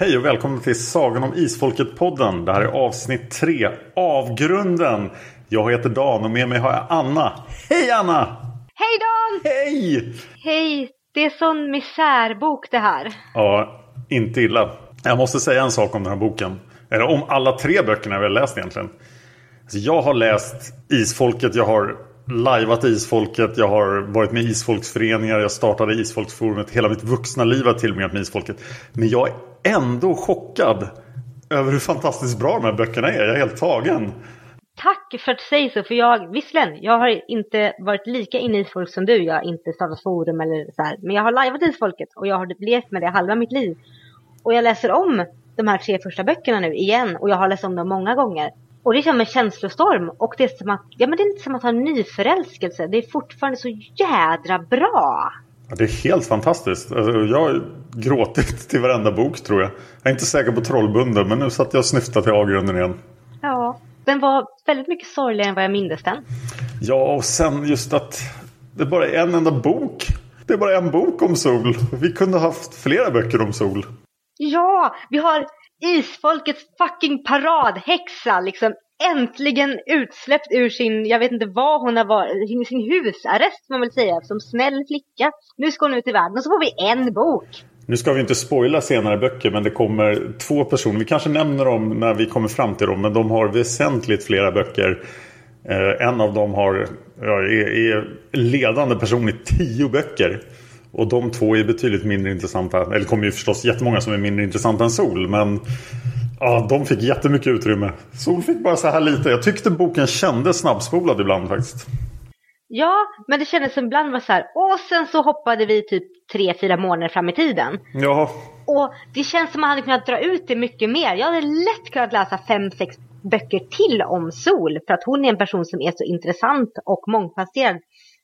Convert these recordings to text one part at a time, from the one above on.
Hej och välkommen till Sagan om Isfolket-podden. Det här är avsnitt 3, Avgrunden. Jag heter Dan och med mig har jag Anna. Hej Anna! Hej Dan! Hej! Hej! Det är sån misärbok det här. Ja, inte illa. Jag måste säga en sak om den här boken. Eller om alla tre böckerna vi har läst egentligen. Alltså jag har läst Isfolket, jag har lajvat Isfolket, jag har varit med i Isfolksföreningar, jag startade Isfolksforumet. Hela mitt vuxna liv har jag tillbringat med Isfolket. Men jag är ändå chockad över hur fantastiskt bra de här böckerna är. Jag är helt tagen. Tack för att du säger så, för jag, visserligen, jag har inte varit lika inne i isfolk som du. Jag har inte startat forum eller så här, men jag har lajvat isfolket och jag har levt med det halva mitt liv. Och jag läser om de här tre första böckerna nu igen och jag har läst om dem många gånger. Och det är som en känslostorm och det är som att, ja men det är inte som att ha en nyförälskelse. Det är fortfarande så jädra bra. Ja, det är helt fantastiskt. Alltså, jag gråtit till varenda bok tror jag. Jag är inte säker på Trollbunden men nu satt jag och snyftade till avgrunden igen. Ja, den var väldigt mycket sorgligare än vad jag mindes den. Ja, och sen just att det bara är en enda bok. Det är bara en bok om sol. Vi kunde haft flera böcker om sol. Ja, vi har isfolkets fucking paradhäxa liksom äntligen utsläppt ur sin, jag vet inte vad hon har varit, sin husarrest man vill säga, som snäll flicka. Nu ska hon ut i världen och så får vi en bok. Nu ska vi inte spoila senare böcker men det kommer två personer. Vi kanske nämner dem när vi kommer fram till dem men de har väsentligt flera böcker. Eh, en av dem har, ja, är, är ledande person i tio böcker. Och de två är betydligt mindre intressanta. Eller det kommer ju förstås jättemånga som är mindre intressanta än Sol. Men ja, de fick jättemycket utrymme. Sol fick bara så här lite. Jag tyckte boken kändes snabbspolad ibland faktiskt. Ja, men det kändes som ibland var så här. Och sen så hoppade vi typ tre, fyra månader fram i tiden. Ja. Och det känns som man hade kunnat dra ut det mycket mer. Jag hade lätt kunnat läsa fem, sex böcker till om Sol. För att hon är en person som är så intressant och mångfacetterad.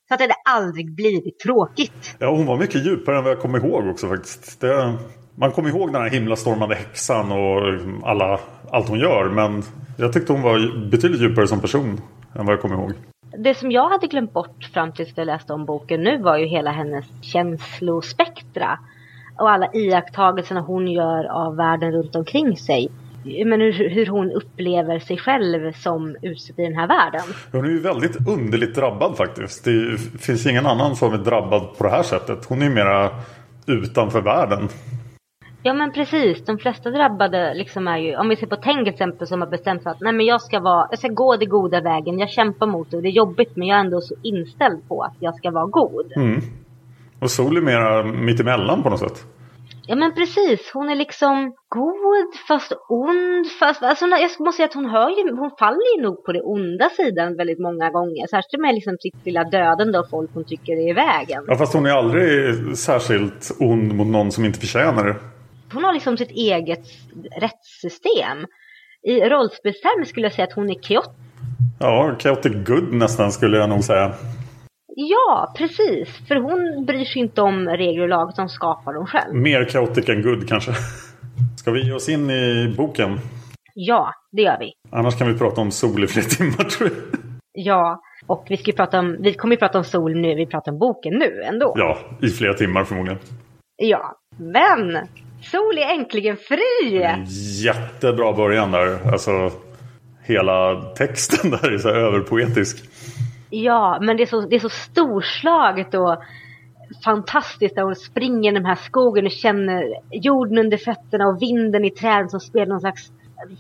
Så att det hade aldrig blivit tråkigt. Ja, hon var mycket djupare än vad jag kommer ihåg också faktiskt. Det, man kommer ihåg den här himlastormande häxan och alla, allt hon gör. Men jag tyckte hon var betydligt djupare som person än vad jag kommer ihåg. Det som jag hade glömt bort fram tills jag läste om boken nu var ju hela hennes känslospektra. Och alla iakttagelserna hon gör av världen runt omkring sig men hur, hur hon upplever sig själv som utsatt i den här världen. Hon är ju väldigt underligt drabbad faktiskt. Det finns ingen annan som är drabbad på det här sättet. Hon är ju mera utanför världen. Ja men precis, de flesta drabbade liksom är ju, om vi ser på Teng exempel som har bestämt sig att nej men jag ska vara, jag ska gå den goda vägen, jag kämpar mot det det är jobbigt men jag är ändå så inställd på att jag ska vara god. Mm. Och Sol är mera mittemellan på något sätt. Ja men precis, hon är liksom god fast ond fast, alltså jag måste säga att hon hör ju, hon faller ju nog på det onda sidan väldigt många gånger. Särskilt med liksom sitt lilla dödande och folk hon tycker är i vägen. Ja fast hon är aldrig särskilt ond mot någon som inte förtjänar det. Hon har liksom sitt eget rättssystem. I rollspelstermer skulle jag säga att hon är chaot Ja, chaotic good nästan skulle jag nog säga. Ja, precis. För hon bryr sig inte om regler och lag som skapar dem själv. Mer chaotic än good kanske. Ska vi ge oss in i boken? Ja, det gör vi. Annars kan vi prata om sol i flera timmar tror jag. Ja, och vi, ska prata om, vi kommer ju prata om sol nu, vi pratar om boken nu ändå. Ja, i flera timmar förmodligen. Ja, men Sol är äntligen fri! Jättebra början där. Alltså, hela texten där är så överpoetisk. Ja, men det är så, det är så storslaget och fantastiskt när hon springer i den här skogen och känner jorden under fötterna och vinden i träden som spelar någon slags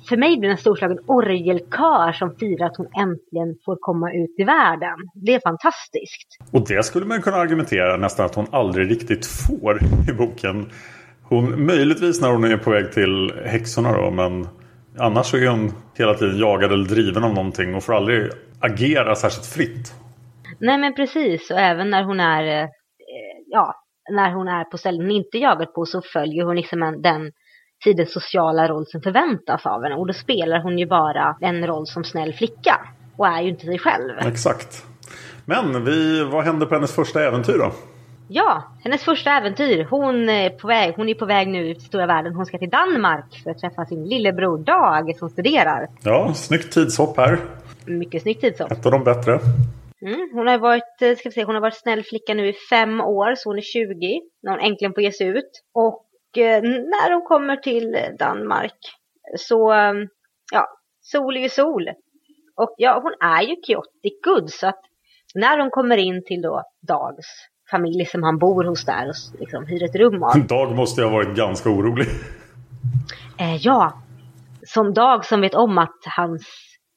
för mig blir det en storslagen orgelkör som firar att hon äntligen får komma ut i världen. Det är fantastiskt. Och det skulle man kunna argumentera nästan att hon aldrig riktigt får i boken. Hon, möjligtvis när hon är på väg till häxorna då, men annars så är hon hela tiden jagad eller driven av någonting och får aldrig agera särskilt fritt. Nej men precis, och även när hon är, eh, ja, när hon är på ställen hon inte jagad på så följer hon liksom en, den tidens sociala roll som förväntas av henne. Och då spelar hon ju bara en roll som snäll flicka. Och är ju inte sig själv. Exakt. Men vi, vad hände på hennes första äventyr då? Ja, hennes första äventyr. Hon är på väg, hon är på väg nu ut i stora världen. Hon ska till Danmark för att träffa sin lillebror Dag som studerar. Ja, snyggt tidshopp här. Mycket snyggt tidshopp. Ett av de bättre. Mm, hon har varit, eh, ska vi se, hon har varit snäll flicka nu i fem år, så hon är 20 när hon äntligen får ge sig ut. Och eh, när hon kommer till Danmark så, eh, ja, sol är ju sol. Och ja, hon är ju chaotic good så att när hon kommer in till då Dags familj som han bor hos där och liksom hyr ett rum av. Dag måste ju ha varit ganska orolig. Eh, ja, som Dag som vet om att hans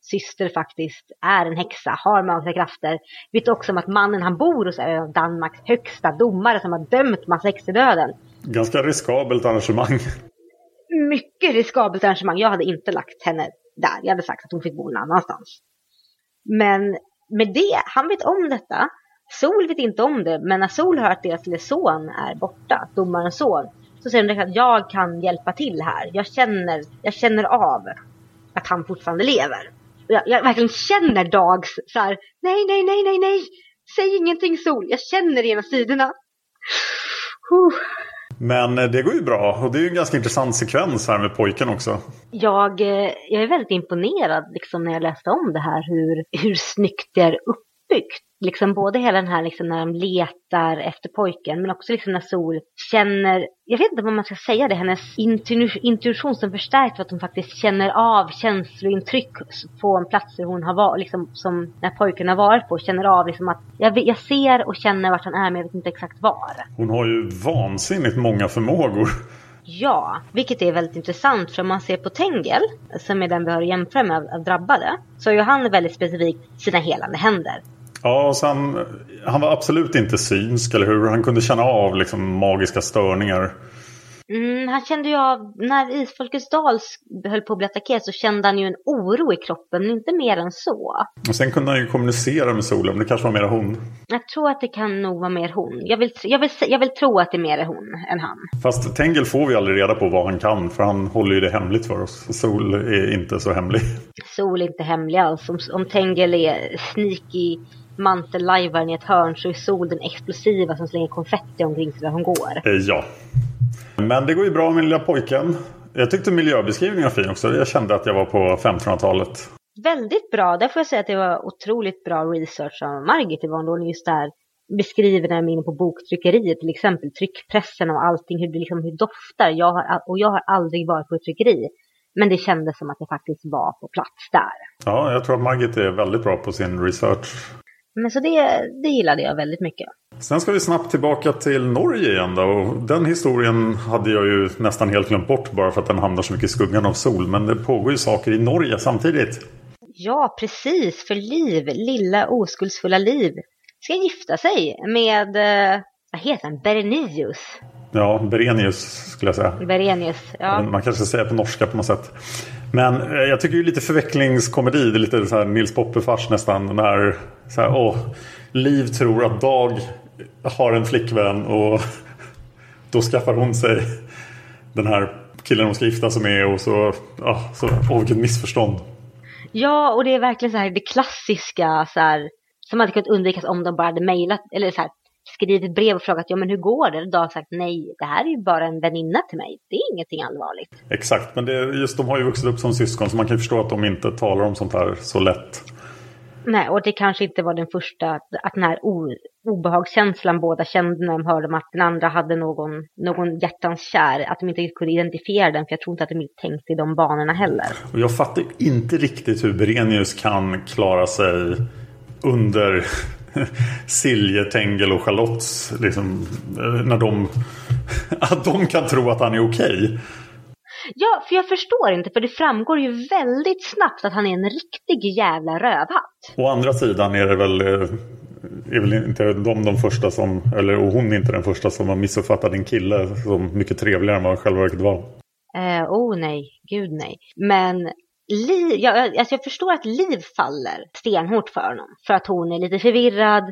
syster faktiskt är en häxa, har magiska krafter. Vet också om att mannen han bor hos är Danmarks högsta domare som har dömt massa häxor döden. Ganska riskabelt arrangemang. Mycket riskabelt arrangemang. Jag hade inte lagt henne där. Jag hade sagt att hon fick bo någon annanstans. Men med det, han vet om detta. Sol vet inte om det, men när Sol hör att deras son är borta, domarens son, så säger hon att jag kan hjälpa till här. Jag känner, jag känner av att han fortfarande lever. Jag, jag verkligen känner Dags så här, nej, nej, nej, nej, nej, säg ingenting Sol, jag känner ena sidorna. Uh. Men eh, det går ju bra och det är ju en ganska intressant sekvens här med pojken också. Jag, eh, jag är väldigt imponerad liksom, när jag läste om det här hur, hur snyggt det är uppbyggt liksom både hela den här liksom när de letar efter pojken men också liksom när Sol känner, jag vet inte vad man ska säga det, hennes intuition som förstärks för att hon faktiskt känner av känslointryck på platser hon har varit, liksom som när pojken har varit på, känner av liksom att jag, jag ser och känner vart han är men jag vet inte exakt var. Hon har ju vansinnigt många förmågor. Ja, vilket är väldigt intressant för om man ser på Tengel, som är den vi har att jämföra med av drabbade, så har ju han väldigt specifikt sina helande händer. Ja, och sen, han var absolut inte synsk, eller hur? Han kunde känna av liksom, magiska störningar. Mm, han kände ju av, när Isfolkets dal höll på att bli attackerad så kände han ju en oro i kroppen, men inte mer än så. Och sen kunde han ju kommunicera med solen, det kanske var mer hon. Jag tror att det kan nog vara mer hon. Jag vill, jag vill, jag vill tro att det är mer hon än han. Fast Tengel får vi aldrig reda på vad han kan, för han håller ju det hemligt för oss. Sol är inte så hemlig. Sol är inte hemlig alls. Om, om Tengel är sneaky mantellajvaren i ett hörn så är Sol den explosiva som slänger konfetti omkring sig där hon går. Eh, ja. Men det går ju bra med lilla pojken. Jag tyckte miljöbeskrivningen var fin också. Jag kände att jag var på 1500-talet. Väldigt bra. Där får jag säga att det var otroligt bra research av Margit Yvonne. Just där beskriver när de är inne på boktryckeriet till exempel tryckpressen och allting, hur det liksom hur doftar. Jag har, och jag har aldrig varit på ett tryckeri. Men det kändes som att jag faktiskt var på plats där. Ja, jag tror att Margit är väldigt bra på sin research. Men så det, det gillade jag väldigt mycket. Sen ska vi snabbt tillbaka till Norge igen då. Och den historien hade jag ju nästan helt glömt bort bara för att den hamnar så mycket i skuggan av sol. Men det pågår ju saker i Norge samtidigt. Ja, precis. För Liv, lilla oskuldsfulla Liv, ska gifta sig med, eh, vad heter han, Berenius. Ja, Berenius skulle jag säga. Berenius, ja. Man kanske säger på norska på något sätt. Men eh, jag tycker det är lite förvecklingskomedi. Det är lite så här Nils Poppe-fars nästan. När så här, åh, Liv tror att Dag har en flickvän och då skaffar hon sig den här killen hon ska gifta sig med och så, ja, så åh vilket missförstånd. Ja, och det är verkligen så här det klassiska så här, som hade kunnat undvikas om de bara hade mejlat eller så här, skrivit brev och frågat ja men hur går det? Och Dag sagt nej, det här är ju bara en väninna till mig. Det är ingenting allvarligt. Exakt, men det, just de har ju vuxit upp som syskon så man kan ju förstå att de inte talar om sånt här så lätt. Nej, och det kanske inte var den första, att den här o, obehagskänslan båda kände när de hörde om att den andra hade någon, någon hjärtans kär, att de inte kunde identifiera den, för jag tror inte att de tänkte i de banorna heller. Och jag fattar inte riktigt hur Berenius kan klara sig under Silje, Tengel och Charlottes, liksom, när de, att de kan tro att han är okej. Okay. Ja, för jag förstår inte, för det framgår ju väldigt snabbt att han är en riktig jävla rövhatt. Å andra sidan är det väl, eh, är väl inte de de första som, eller och hon är inte den första som har missuppfattat en kille som mycket trevligare än vad han själva verket var. Eh, oh nej, gud nej. Men Liv, jag, alltså jag förstår att Liv faller stenhårt för honom. För att hon är lite förvirrad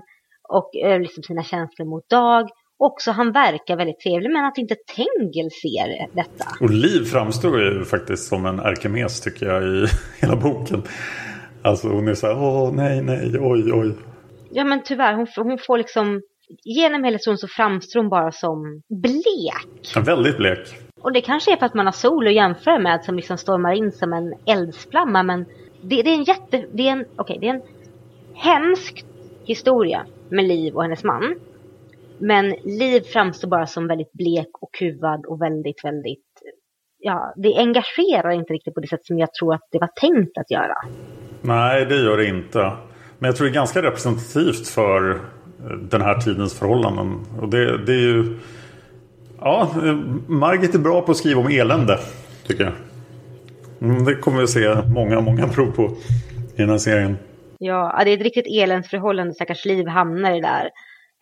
och liksom sina känslor mot Dag. Också han verkar väldigt trevlig men att inte Tengel ser detta. Och Liv framstår ju faktiskt som en Arkemes tycker jag i hela boken. Alltså hon är så här, åh nej, nej, oj, oj. Ja men tyvärr, hon, hon får liksom, genom hela historien så framstår hon bara som blek. Ja, väldigt blek. Och det kanske är för att man har sol att jämföra med som liksom stormar in som en eldsflamma. Men det, det är en jätte... Det är en, okay, det är en hemsk historia med Liv och hennes man. Men Liv framstår bara som väldigt blek och kuvad och väldigt, väldigt... Ja, det engagerar inte riktigt på det sätt som jag tror att det var tänkt att göra. Nej, det gör det inte. Men jag tror det är ganska representativt för eh, den här tidens förhållanden. Och det, det är ju Ja, Margit är bra på att skriva om elände. Tycker jag. Mm, det kommer vi att se många, många prov på i den här serien. Ja, det är ett riktigt eländsförhållande stackars Liv hamnar i där.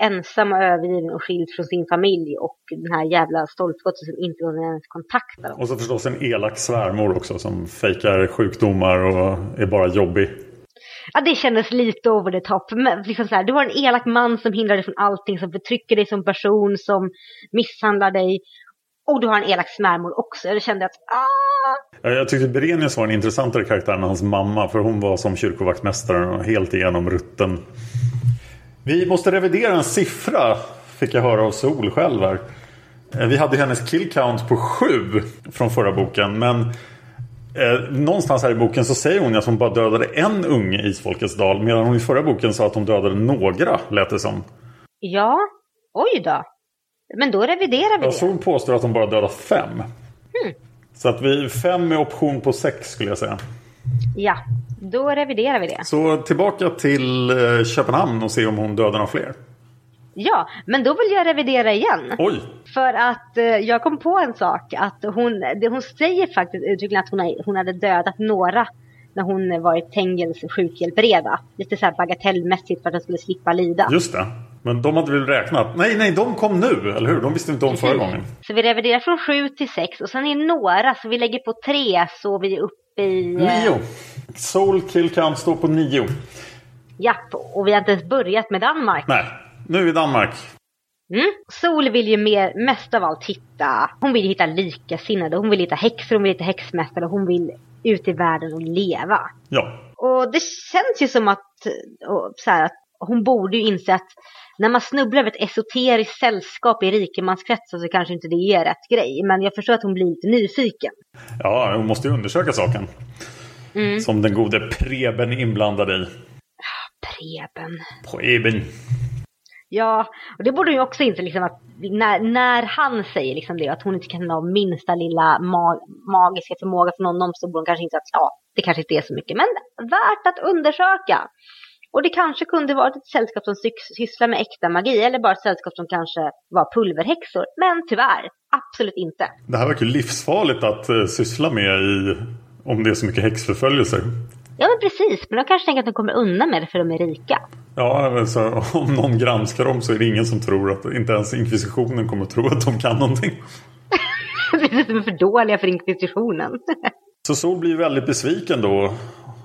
Ensam och övergiven och skild från sin familj och den här jävla stolpskottet som inte vill ens kontakta dem. Och så förstås en elak svärmor också som fejkar sjukdomar och är bara jobbig. Ja, det kändes lite over the top. Men liksom så här, du har en elak man som hindrar dig från allting, som förtrycker dig som person, som misshandlar dig. Och du har en elak svärmor också. Jag kände att ah! Jag tyckte Berenius var en intressantare karaktär än hans mamma. För hon var som kyrkovaktmästaren och helt igenom rutten. Vi måste revidera en siffra. Fick jag höra av Sol själv här. Eh, vi hade hennes kill count på sju från förra boken. Men Eh, någonstans här i boken så säger hon att hon bara dödade en unge i Isfolkets dal. Medan hon i förra boken sa att hon dödade några, lät det som. Ja, oj då. Men då reviderar vi det. Så hon påstår att hon bara dödat fem. Hmm. Så att vi fem med option på sex skulle jag säga. Ja, då reviderar vi det. Så tillbaka till eh, Köpenhamn och se om hon dödar några fler. Ja, men då vill jag revidera igen. Oj! För att eh, jag kom på en sak. Att hon, det, hon säger faktiskt uttryckligen att hon, hon hade dödat några när hon varit Tengels sjukhjälpreda. Lite så här bagatellmässigt för att hon skulle slippa lida. Just det. Men de hade väl räknat? Nej, nej, de kom nu, eller hur? De visste inte om förra gången. Så vi reviderar från sju till sex och sen är några, så vi lägger på tre så vi är uppe i... Eh... Nio. Soul Kill Count står på nio. Japp, och vi har inte ens börjat med Danmark. Nej, nu i Danmark. Mm. Sol vill ju mer, mest av allt hitta, hon vill hitta likasinnade, hon vill hitta häxor, hon vill hitta häxmästare, hon vill ut i världen och leva. Ja. Och det känns ju som att, så här, att hon borde ju inse att när man snubblar över ett esoteriskt sällskap i rikemanskretsar så kanske inte det är rätt grej. Men jag förstår att hon blir lite nyfiken. Ja, hon måste ju undersöka saken. Mm. Som den gode Preben inblandad i. Preben. Preben. Ja, och det borde hon ju också inse liksom att när, när han säger liksom det, att hon inte kan ha minsta lilla ma magiska förmåga från honom så borde hon kanske inte att ja, det kanske inte är så mycket, men värt att undersöka. Och det kanske kunde varit ett sällskap som sysslar med äkta magi eller bara ett sällskap som kanske var pulverhäxor. Men tyvärr, absolut inte. Det här verkar livsfarligt att uh, syssla med i, om det är så mycket häxförföljelser. Ja, men precis. Men de kanske tänker att de kommer undan med det för de är rika. Ja, men så, om någon granskar dem så är det ingen som tror att, inte ens inkvisitionen kommer tro att de kan någonting. de är för dåliga för inkvisitionen. så Sol blir väldigt besviken då.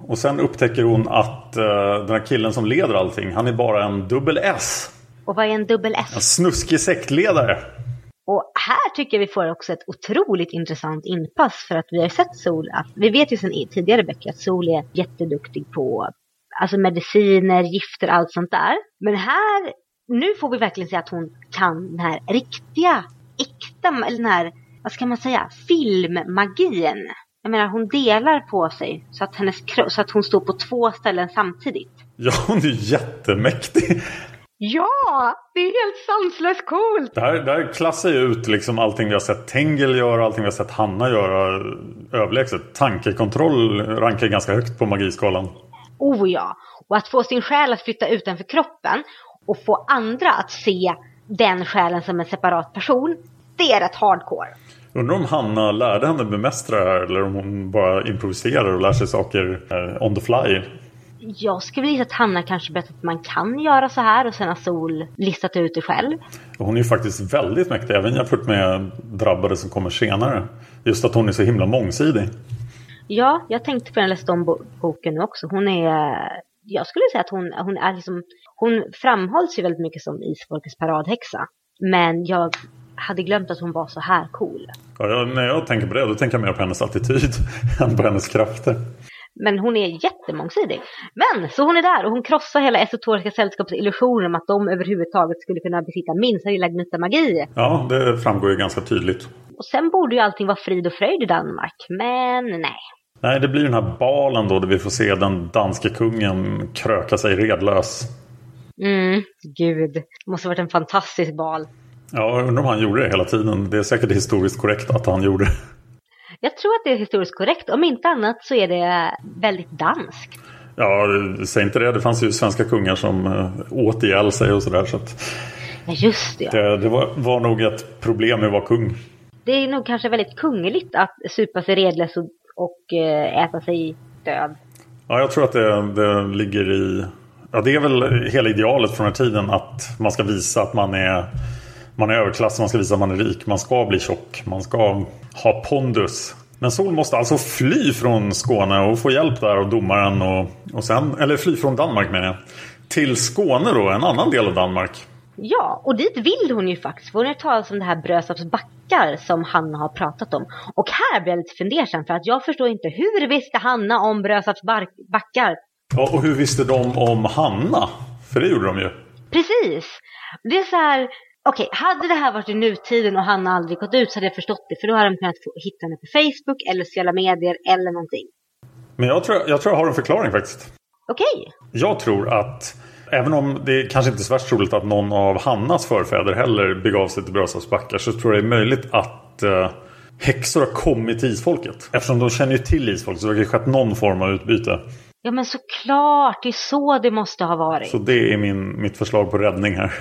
Och sen upptäcker hon att uh, den här killen som leder allting, han är bara en dubbel S. Och vad är en dubbel S? En snuskig sektledare. Och här tycker jag vi får också ett otroligt intressant inpass för att vi har sett Sol, att, vi vet ju sedan tidigare böcker att Sol är jätteduktig på alltså mediciner, gifter, allt sånt där. Men här, nu får vi verkligen se att hon kan den här riktiga, äkta, eller den här, vad ska man säga, filmmagin. Jag menar hon delar på sig så att, hennes, så att hon står på två ställen samtidigt. Ja, hon är jättemäktig. Ja, det är helt sanslöst coolt! Det här, det här klassar ju ut liksom allting vi har sett Tengel göra, allting vi har sett Hanna göra överlägset. Tankekontroll rankar ganska högt på magiskalan. Oh ja! Och att få sin själ att flytta utanför kroppen och få andra att se den själen som en separat person, det är rätt hardcore. Undrar om Hanna lärde henne bemästra det här eller om hon bara improviserar och lär sig saker eh, on the fly. Jag skulle gissa att Hanna kanske berättat att man kan göra så här och sen har Sol listat ut det själv. Hon är ju faktiskt väldigt mäktig även jämfört med drabbade som kommer senare. Just att hon är så himla mångsidig. Ja, jag tänkte på den läste om boken nu också. Hon är, jag skulle säga att hon, hon är liksom, hon framhålls ju väldigt mycket som isfolkets paradhäxa. Men jag hade glömt att hon var så här cool. Ja, när jag tänker på det då tänker jag mer på hennes attityd än på hennes krafter. Men hon är jättemångsidig. Men så hon är där och hon krossar hela esotoriska sällskapets illusioner om att de överhuvudtaget skulle kunna besitta minsta lilla gnutta magi. Ja, det framgår ju ganska tydligt. Och sen borde ju allting vara frid och fröjd i Danmark, men nej. Nej, det blir den här balen då där vi får se den danske kungen kröka sig redlös. Mm, gud. Det måste ha varit en fantastisk bal. Ja, undrar om han gjorde det hela tiden. Det är säkert historiskt korrekt att han gjorde det. Jag tror att det är historiskt korrekt. Om inte annat så är det väldigt danskt. Ja, säg inte det. Det fanns ju svenska kungar som äh, åt ihjäl sig och sådär. Så att ja, just det. Det, det var, var, nog ett problem med att vara kung. Det är nog kanske väldigt kungeligt att supa sig redlös och, och eh, äta sig död. Ja, jag tror att det, det ligger i... Ja, det är väl hela idealet från den här tiden att man ska visa att man är man är överklass, man ska visa att man är rik, man ska bli tjock, man ska ha pondus. Men Sol måste alltså fly från Skåne och få hjälp där av domaren och, och sen, eller fly från Danmark menar jag. Till Skåne då, en annan del av Danmark. Ja, och dit vill hon ju faktiskt. För hon har talas om det här Brösarps backar som Hanna har pratat om. Och här blir jag lite fundersam för att jag förstår inte hur visste Hanna om Brösarps backar? Ja, och hur visste de om Hanna? För det gjorde de ju. Precis. Det är så här, Okej, hade det här varit i nutiden och han aldrig gått ut så hade jag förstått det. För då hade de kunnat hitta henne på Facebook eller sociala medier eller någonting. Men jag tror jag, tror jag har en förklaring faktiskt. Okej. Jag tror att Även om det kanske inte är så värst troligt att någon av Hannas förfäder heller begav sig till Brösarps backar så tror jag det är möjligt att eh, häxor har kommit till isfolket. Eftersom de känner ju till isfolket så det har skett någon form av utbyte. Ja men såklart, det är så det måste ha varit. Så det är min, mitt förslag på räddning här.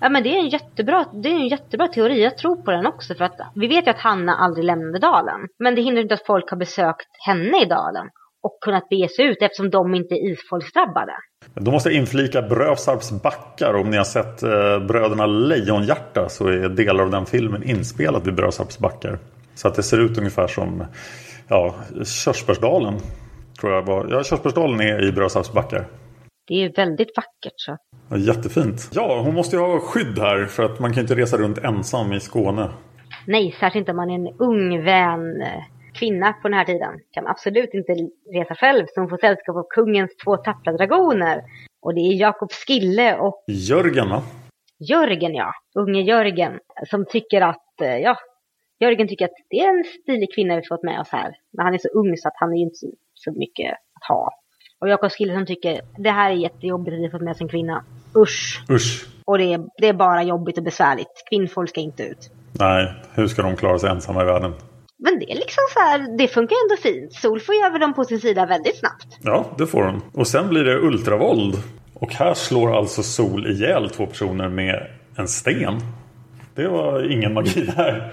Ja men det är en jättebra, det är en jättebra teori. Jag tror på den också. För att vi vet ju att Hanna aldrig lämnade dalen. Men det hindrar inte att folk har besökt henne i dalen. Och kunnat bege sig ut eftersom de inte är isfolksdrabbade. Då måste jag inflika Brösarps backar. Om ni har sett eh, Bröderna Lejonhjärta så är delar av den filmen inspelad vid Brösarps backar. Så att det ser ut ungefär som ja, Körsbärsdalen. Tror jag var. Ja, Körsbärsdalen är i Brösarps backar. Det är väldigt vackert. Så. Ja, jättefint. Ja, hon måste ju ha skydd här för att man kan inte resa runt ensam i Skåne. Nej, särskilt inte om man är en ung vän eh, kvinna på den här tiden. Kan absolut inte resa själv som får sällskap av kungens två tappra dragoner. Och det är Jakob Skille och... Jörgen va? Jörgen ja, unge Jörgen. Som tycker att, eh, ja, Jörgen tycker att det är en stilig kvinna vi fått med oss här. Men han är så ung så att han är ju inte så mycket att ha. Och Jakob Skillesson tycker det här är jättejobbigt att vi fått med sig en kvinna. Usch. Usch. Och det är, det är bara jobbigt och besvärligt. Kvinnfolk ska inte ut. Nej, hur ska de klara sig ensamma i världen? Men det är liksom så här, det funkar ändå fint. Sol får ju över dem på sin sida väldigt snabbt. Ja, det får hon. Och sen blir det ultravåld. Och här slår alltså Sol ihjäl två personer med en sten. Det var ingen magi där.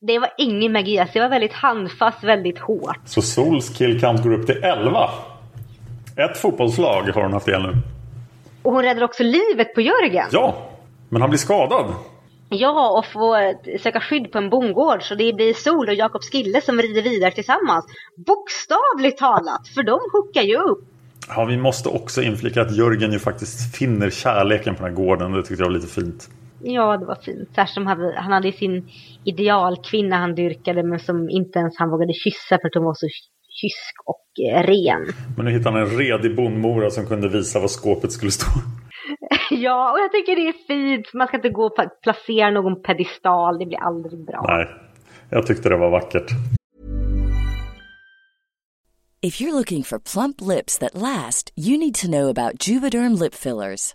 Det var ingen magi, alltså det var väldigt handfast, väldigt hårt. Så Sols killcount går upp till 11. Ett fotbollslag har hon haft ihjäl nu. Och hon räddar också livet på Jörgen. Ja, men han blir skadad. Ja, och får söka skydd på en bondgård. Så det blir Sol och Jakob Skille som rider vidare tillsammans. Bokstavligt talat, för de hookar ju upp. Ja, vi måste också inflika att Jörgen ju faktiskt finner kärleken på den här gården. Det tyckte jag var lite fint. Ja, det var fint. Särskilt som hade, han hade sin idealkvinna han dyrkade men som inte ens han vågade kyssa för att hon var så kysk och eh, ren. Men nu hittade han en redig bondmora som kunde visa var skåpet skulle stå. ja, och jag tycker det är fint. Man ska inte gå och placera någon pedestal. Det blir aldrig bra. Nej, jag tyckte det var vackert. If you're looking for plump lips that last, you need to know about Juvederm lip fillers.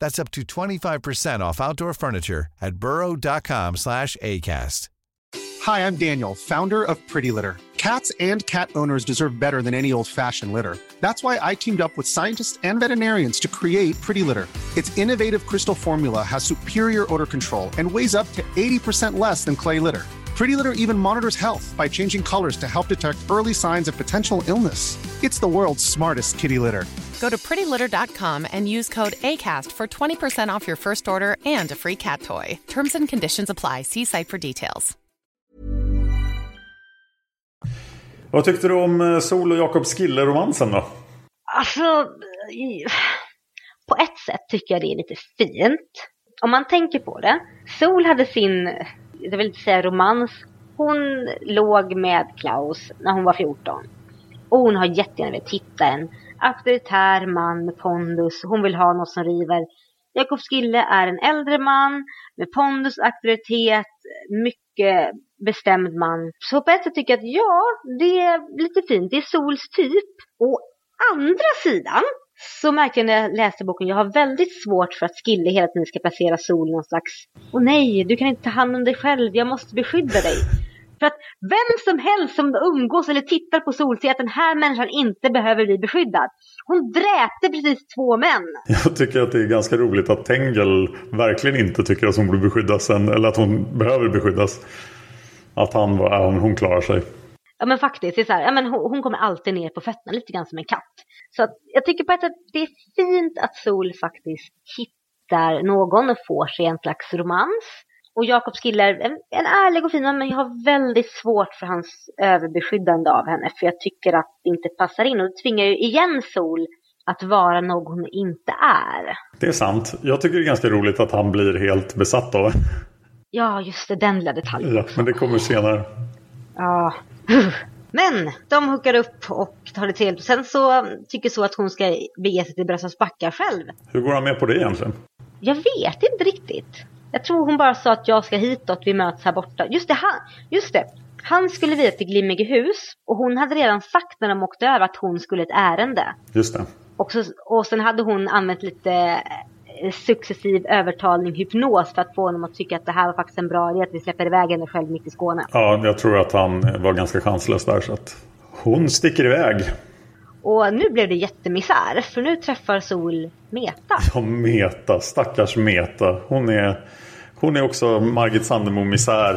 That's up to 25% off outdoor furniture at burrow.com slash ACAST. Hi, I'm Daniel, founder of Pretty Litter. Cats and cat owners deserve better than any old-fashioned litter. That's why I teamed up with scientists and veterinarians to create Pretty Litter. Its innovative crystal formula has superior odor control and weighs up to 80% less than clay litter. Pretty Litter even monitors health by changing colors to help detect early signs of potential illness. It's the world's smartest kitty litter. Go to prettylitter.com and use code ACAST for 20% off your first order and a free cat toy. Terms and conditions apply. See site for details. Vad tyckte du om eh, Sol och Jakobs Skille-romansen då? Alltså, på ett sätt tycker jag det är lite fint. Om man tänker på det. Sol hade sin, jag vill inte säga romans, hon låg med Klaus när hon var 14. Och hon har jättegärna velat hitta en auktoritär man med pondus. Hon vill ha något som river. Jakob Skille är en äldre man med pondus, auktoritet, mycket bestämd man. Så på ett sätt tycker jag att ja, det är lite fint. Det är Sols typ. Å andra sidan så märkte jag när jag läste boken, jag har väldigt svårt för att Skille hela tiden ska placera Sol någon slags Åh nej, du kan inte ta hand om dig själv, jag måste beskydda dig. För att vem som helst som umgås eller tittar på Sol ser att den här människan inte behöver bli beskyddad. Hon dräpte precis två män. Jag tycker att det är ganska roligt att Tengel verkligen inte tycker att hon borde beskyddas. Eller att hon behöver beskyddas. Att han, ja, hon klarar sig. Ja men faktiskt, det är så här, ja, men hon, hon, kommer alltid ner på fötterna lite grann som en katt. Så att, jag tycker på ett sätt att det är fint att Sol faktiskt hittar någon och får sig en slags romans. Och Jakob Skiller, en, en ärlig och fin man, men jag har väldigt svårt för hans överbeskyddande av henne. För jag tycker att det inte passar in. Och det tvingar ju igen Sol att vara någon hon inte är. Det är sant. Jag tycker det är ganska roligt att han blir helt besatt av Ja, just det. Den lilla detaljen. Ja, men det kommer senare. Ja. Men de hookar upp och tar det trevligt. Sen så tycker så att hon ska bege sig till Brösarps backar själv. Hur går han med på det egentligen? Jag vet inte riktigt. Jag tror hon bara sa att jag ska hitåt, vi möts här borta. Just det, han, just det. Han skulle vidare till Glimmingehus och hon hade redan sagt när de åkte över att hon skulle ett ärende. Just det. Och, så, och sen hade hon använt lite successiv övertalning, hypnos för att få honom att tycka att det här var faktiskt en bra idé att vi släpper iväg henne själv mitt i Skåne. Ja, jag tror att han var ganska chanslös där så att hon sticker iväg. Och nu blev det jättemisär för nu träffar Sol Meta. Ja, Meta. Stackars Meta. Hon är, hon är också Margit Sandemo misär.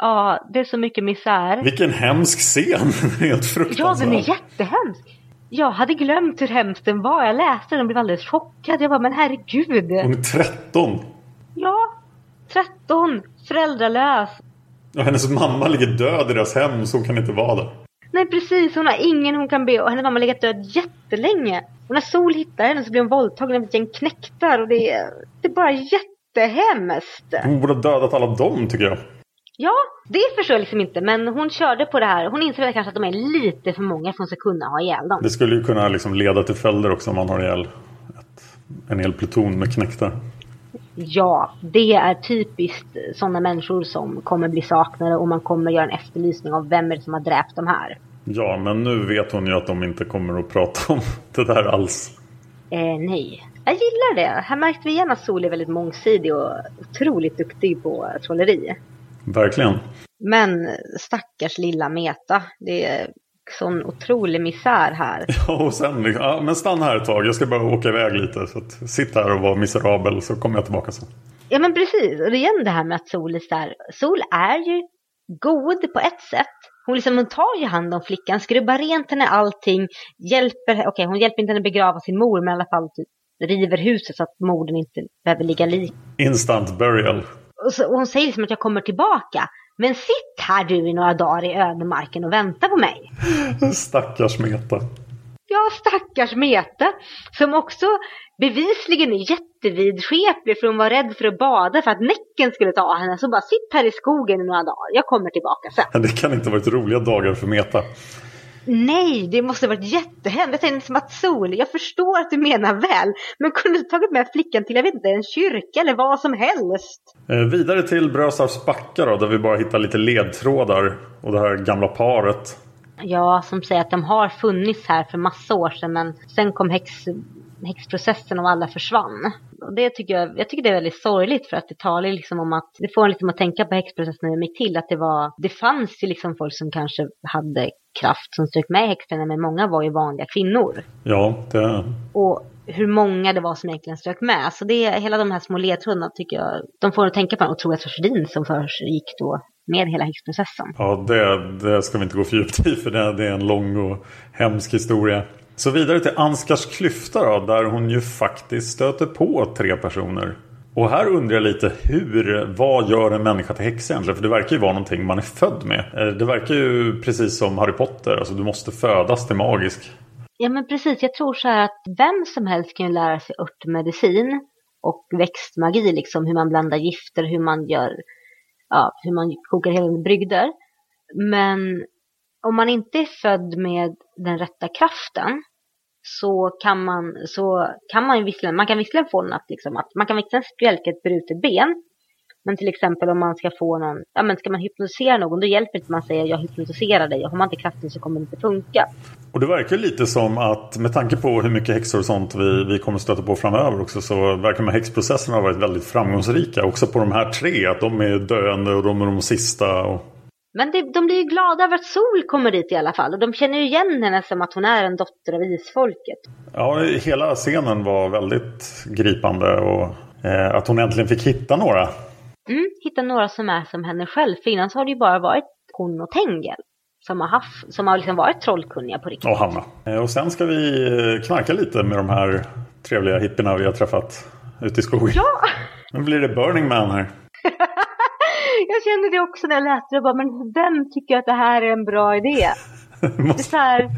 Ja, det är så mycket misär. Vilken hemsk scen. Helt fruktansvärt. Ja, den är jättehemsk. Jag hade glömt hur hemskt den var. Jag läste den och blev alldeles chockad. Jag bara, men herregud. Hon är 13. Ja, 13. Föräldralös. Ja, hennes mamma ligger död i deras hem så hon kan inte vara där. Nej precis, hon har ingen hon kan be och hennes mamma har legat död jättelänge. Och när Sol hittar henne så blir hon våldtagen av ett gäng knäktar och det är, det är bara jättehemskt. Hon borde ha dödat alla dem tycker jag. Ja, det förstår jag liksom inte men hon körde på det här. Hon inser väl kanske att de är lite för många för att hon ska kunna ha ihjäl dem. Det skulle ju kunna liksom leda till följder också om man har ihjäl ett, en hel pluton med knäktar. Ja, det är typiskt sådana människor som kommer bli saknade och man kommer göra en efterlysning av vem är det som har dräpt de här. Ja, men nu vet hon ju att de inte kommer att prata om det där alls. Eh, nej. Jag gillar det. Här märkte vi igen att Sol är väldigt mångsidig och otroligt duktig på trolleri. Verkligen. Men stackars lilla Meta. Det är sån otrolig misär här. Ja, och sen ja, men stanna här ett tag. Jag ska bara åka iväg lite. Så att, sitt här och var miserabel så kommer jag tillbaka sen. Ja men precis. Och det är igen det här med att Sol är så här. Sol är ju god på ett sätt. Hon, liksom, hon tar ju hand om flickan, skrubbar rent henne allting, hjälper, okej okay, hon hjälper inte henne begrava sin mor men i alla fall typ river huset så att morden inte behöver ligga lik. Instant burial. Och, så, och hon säger liksom att jag kommer tillbaka. Men sitt här du i några dagar i ödemarken och vänta på mig. Stackars Meta. Ja, stackars Meta. Som också bevisligen är jättevidskeplig för hon var rädd för att bada för att Näcken skulle ta henne. Så bara sitt här i skogen i några dagar. Jag kommer tillbaka sen. Det kan inte ha varit roliga dagar för Meta. Nej, det måste varit jättehemskt. Jag tänkte som att Sol, jag förstår att du menar väl. Men kunde du tagit med flickan till, jag vet inte, en kyrka eller vad som helst? Eh, vidare till Brösarps backar då, där vi bara hittar lite ledtrådar. Och det här gamla paret. Ja, som säger att de har funnits här för massa år sedan. Men sen kom häx, häxprocessen och alla försvann. Och det tycker jag, jag tycker det är väldigt sorgligt för att det talar liksom om att, det får en liksom att tänka på häxprocessen när det gick till. Att det var, det fanns ju liksom folk som kanske hade kraft som strök med häxorna men många var ju vanliga kvinnor. Ja, det... Och hur många det var som egentligen strök med. Så det, hela de här små ledtrådarna tycker jag, de får att tänka på den otroliga tragedin som försiggick då med hela häxprocessen. Ja, det, det ska vi inte gå för djupt i för det, det är en lång och hemsk historia. Så vidare till Anskars klyfta då, där hon ju faktiskt stöter på tre personer. Och här undrar jag lite hur, vad gör en människa till häxa egentligen? För det verkar ju vara någonting man är född med. Eh, det verkar ju precis som Harry Potter, alltså du måste födas till magisk. Ja men precis, jag tror så här att vem som helst kan ju lära sig örtmedicin och växtmagi, liksom hur man blandar gifter, hur man gör, ja, hur man kokar hela brygder. Men om man inte är född med den rätta kraften så kan man, så kan man visserligen, man kan visserligen få något liksom att man kan visserligen spjälka ett brutet ben. Men till exempel om man ska få någon, ja men ska man hypnotisera någon då hjälper det inte att man säger jag hypnotiserar dig. Har man inte kraften så kommer det inte funka. Och det verkar lite som att med tanke på hur mycket häxor och sånt vi, vi kommer stöta på framöver också så verkar de här häxprocesserna ha varit väldigt framgångsrika. Också på de här tre, att de är döende och de är de sista. Och... Men det, de blir ju glada över att Sol kommer dit i alla fall. Och de känner ju igen henne som att hon är en dotter av isfolket. Ja, hela scenen var väldigt gripande. Och eh, att hon äntligen fick hitta några. Mm, hitta några som är som henne själv. För innan så har det ju bara varit hon och Tengel. Som har, haft, som har liksom varit trollkunniga på riktigt. Och Hanna. Eh, och sen ska vi eh, knarka lite med de här trevliga hippierna vi har träffat ute i skogen. Ja! Nu blir det Burning Man här. Jag kände det också när jag läste det. Bara, men vem tycker att det här är en bra idé? det är så här,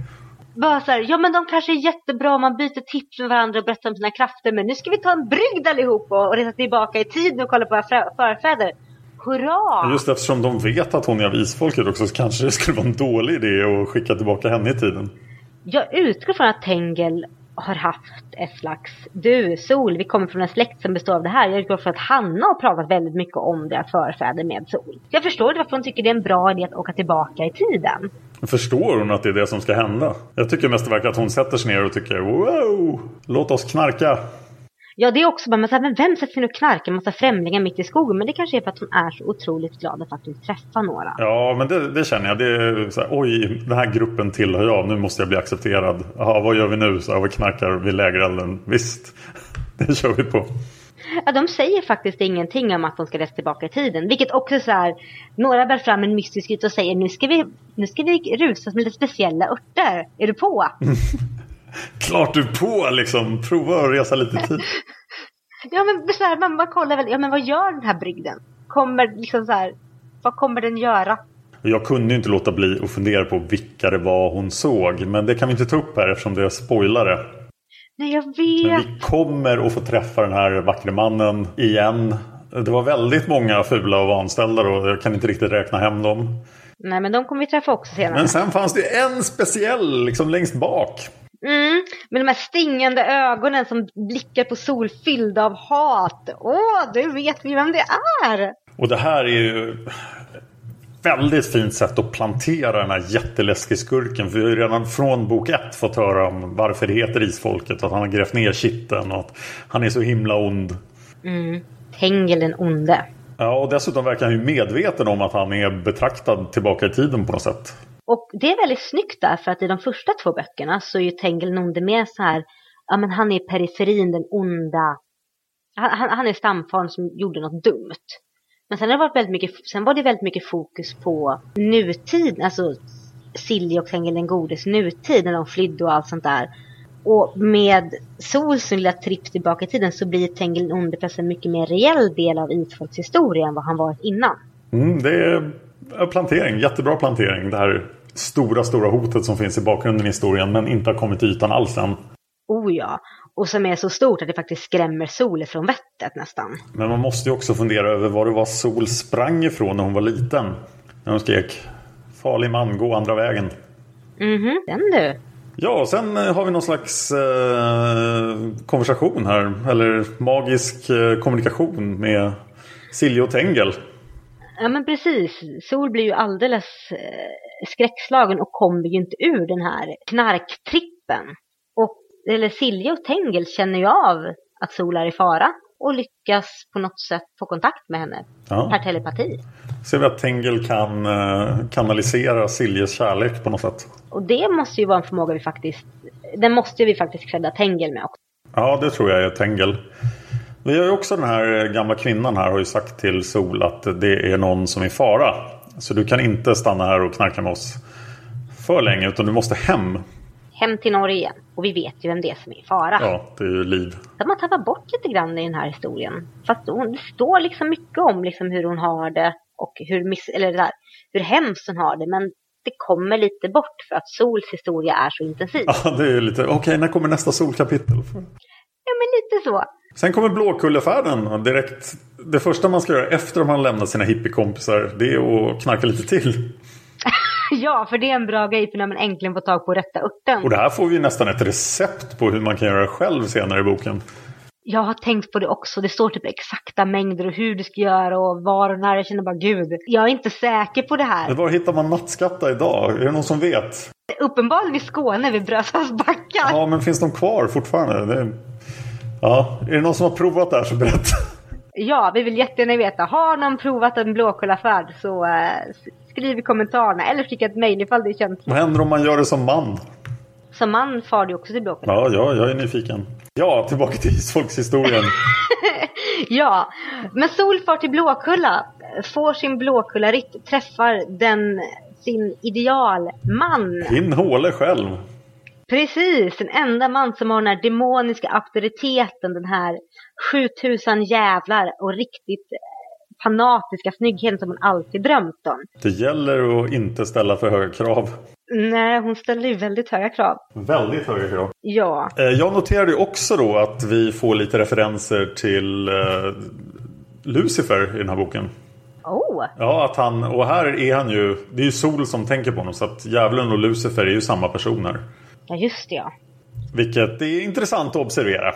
bara så här, ja men de kanske är jättebra om man byter tips med varandra och berättar om sina krafter. Men nu ska vi ta en brygd allihop och, och resa tillbaka i tiden och kolla på våra förfäder. Hurra! Just eftersom de vet att hon är av isfolket också så kanske det skulle vara en dålig idé att skicka tillbaka henne i tiden. Jag utgår från att Tengel har haft ett slags, du Sol, vi kommer från en släkt som består av det här. Jag utgår från att Hanna har pratat väldigt mycket om deras förfäder med Sol. Jag förstår varför hon tycker det är en bra idé att åka tillbaka i tiden. Förstår hon att det är det som ska hända? Jag tycker mest det verkar att hon sätter sig ner och tycker wow, låt oss knarka. Ja, det är också bara, men, så här, men vem sätter sig och knarkar en massa främlingar mitt i skogen? Men det kanske är för att hon är så otroligt glad att faktiskt träffa några. Ja, men det, det känner jag. Det är så här, oj, den här gruppen tillhör jag. Nu måste jag bli accepterad. Jaha, vad gör vi nu? Så här, vi knarkar vid lägerelden. Visst, det kör vi på. Ja, de säger faktiskt ingenting om att de ska resa tillbaka i tiden. Vilket också så här, några bär fram en mystisk ut och säger nu ska vi, nu ska vi rusa med lite speciella örter. Är du på? Klart du på liksom. Prova att resa lite tid. ja men så här, man, man kollar väl, ja men vad gör den här brygden? Kommer liksom så här, Vad kommer den göra? Jag kunde inte låta bli att fundera på vilka det var hon såg. Men det kan vi inte ta upp här eftersom det är spoilare. Nej, jag Men vet. vi kommer att få träffa den här vackra mannen igen. Det var väldigt många fula och vanställda och jag kan inte riktigt räkna hem dem. Nej, men de kommer vi träffa också senare. Men sen fanns det en speciell liksom längst bak. Mm, med de här stingande ögonen som blickar på sol fyllda av hat. Åh, du vet vi vem det är! Och det här är ju väldigt fint sätt att plantera den här jätteläskiga skurken. För vi har ju redan från bok ett fått höra om varför det heter Isfolket. Att han har grävt ner kitten och att han är så himla ond. Mm, Tengel den onde. Ja, och dessutom verkar han ju medveten om att han är betraktad tillbaka i tiden på något sätt. Och det är väldigt snyggt där för att i de första två böckerna så är ju Tengil den onde mer så här, ja men han är i periferin den onda. Han, han, han är stamfaren som gjorde något dumt. Men sen, har det varit väldigt mycket, sen var det väldigt mycket fokus på nutid, alltså Silje och Tengil den godes nutid när de flydde och allt sånt där. Och med Sols lilla tripp tillbaka i tiden så blir Tengil plötsligt en mycket mer reell del av Isfolks historia än vad han varit innan. Mm, det är plantering, jättebra plantering. Det här stora, stora hotet som finns i bakgrunden i historien men inte har kommit till ytan alls än. Oh ja, och som är så stort att det faktiskt skrämmer Sol från vettet nästan. Men man måste ju också fundera över vad det var Sol sprang ifrån när hon var liten. När hon skrek Farlig man, gå andra vägen. Mhm, den du. Ja, sen eh, har vi någon slags eh, konversation här. Eller magisk eh, kommunikation med Silje och Tengel. Ja men precis, Sol blir ju alldeles eh, skräckslagen och kommer ju inte ur den här knarktrippen. Och, eller Silje och Tengel känner ju av att Sol är i fara och lyckas på något sätt få kontakt med henne Ja. per telepati. Ser vi att Tengel kan eh, kanalisera Siljes kärlek på något sätt. Och det måste ju vara en förmåga vi faktiskt, den måste vi faktiskt credda Tengel med också. Ja, det tror jag är Tengel. Vi har ju också den här gamla kvinnan här har ju sagt till Sol att det är någon som är i fara. Så du kan inte stanna här och knarka med oss för länge utan du måste hem. Hem till Norge igen. Och vi vet ju vem det är som är i fara. Ja, det är ju Liv. Så man tappar bort lite grann i den här historien. Fast hon, det står liksom mycket om liksom hur hon har det och hur, miss, eller där, hur hemskt hon har det. Men det kommer lite bort för att Sols historia är så intensiv. Ja, det är lite... Okej, när kommer nästa Solkapitel? Ja, men lite så. Sen kommer Blåkullefärden direkt. Det första man ska göra efter att man lämnat sina hippiekompisar det är att knarka lite till. Ja, för det är en bra grej för när man äntligen får tag på rätta örten. Och det här får vi nästan ett recept på hur man kan göra själv senare i boken. Jag har tänkt på det också. Det står typ exakta mängder och hur du ska göra och var och när. Jag känner bara gud, jag är inte säker på det här. Var hittar man nattskatta idag? Är det någon som vet? Uppenbarligen vid Skåne, vid Brösarps backar. Ja, men finns de kvar fortfarande? Det... Ja, är det någon som har provat det här så berätta. Ja, vi vill jättegärna veta. Har någon provat en blåkullafärd så eh, skriv i kommentarerna eller skicka ett mejl ifall det känns. Vad händer om man gör det som man? Som man far du också till Blåkulla. Ja, ja, jag är nyfiken. Ja, tillbaka till isfolkshistorien. Ja, men Sol far till Blåkulla, får sin Blåkullaritt, träffar den, sin idealman. Din håle själv. Precis, den enda man som har den här demoniska auktoriteten, den här 7000 jävlar och riktigt eh, fanatiska snyggheten som hon alltid drömt om. Det gäller att inte ställa för höga krav. Nej, hon ställer ju väldigt höga krav. Väldigt höga krav. Ja, Eh, Jag noterade också då att vi får lite referenser till eh, Lucifer i den här boken. oh, Ja, att han, och här är han ju, det är ju Sol som tänker på honom så att djävulen och Lucifer är ju samma personer. ja just det ja. Vilket är intressant att observera.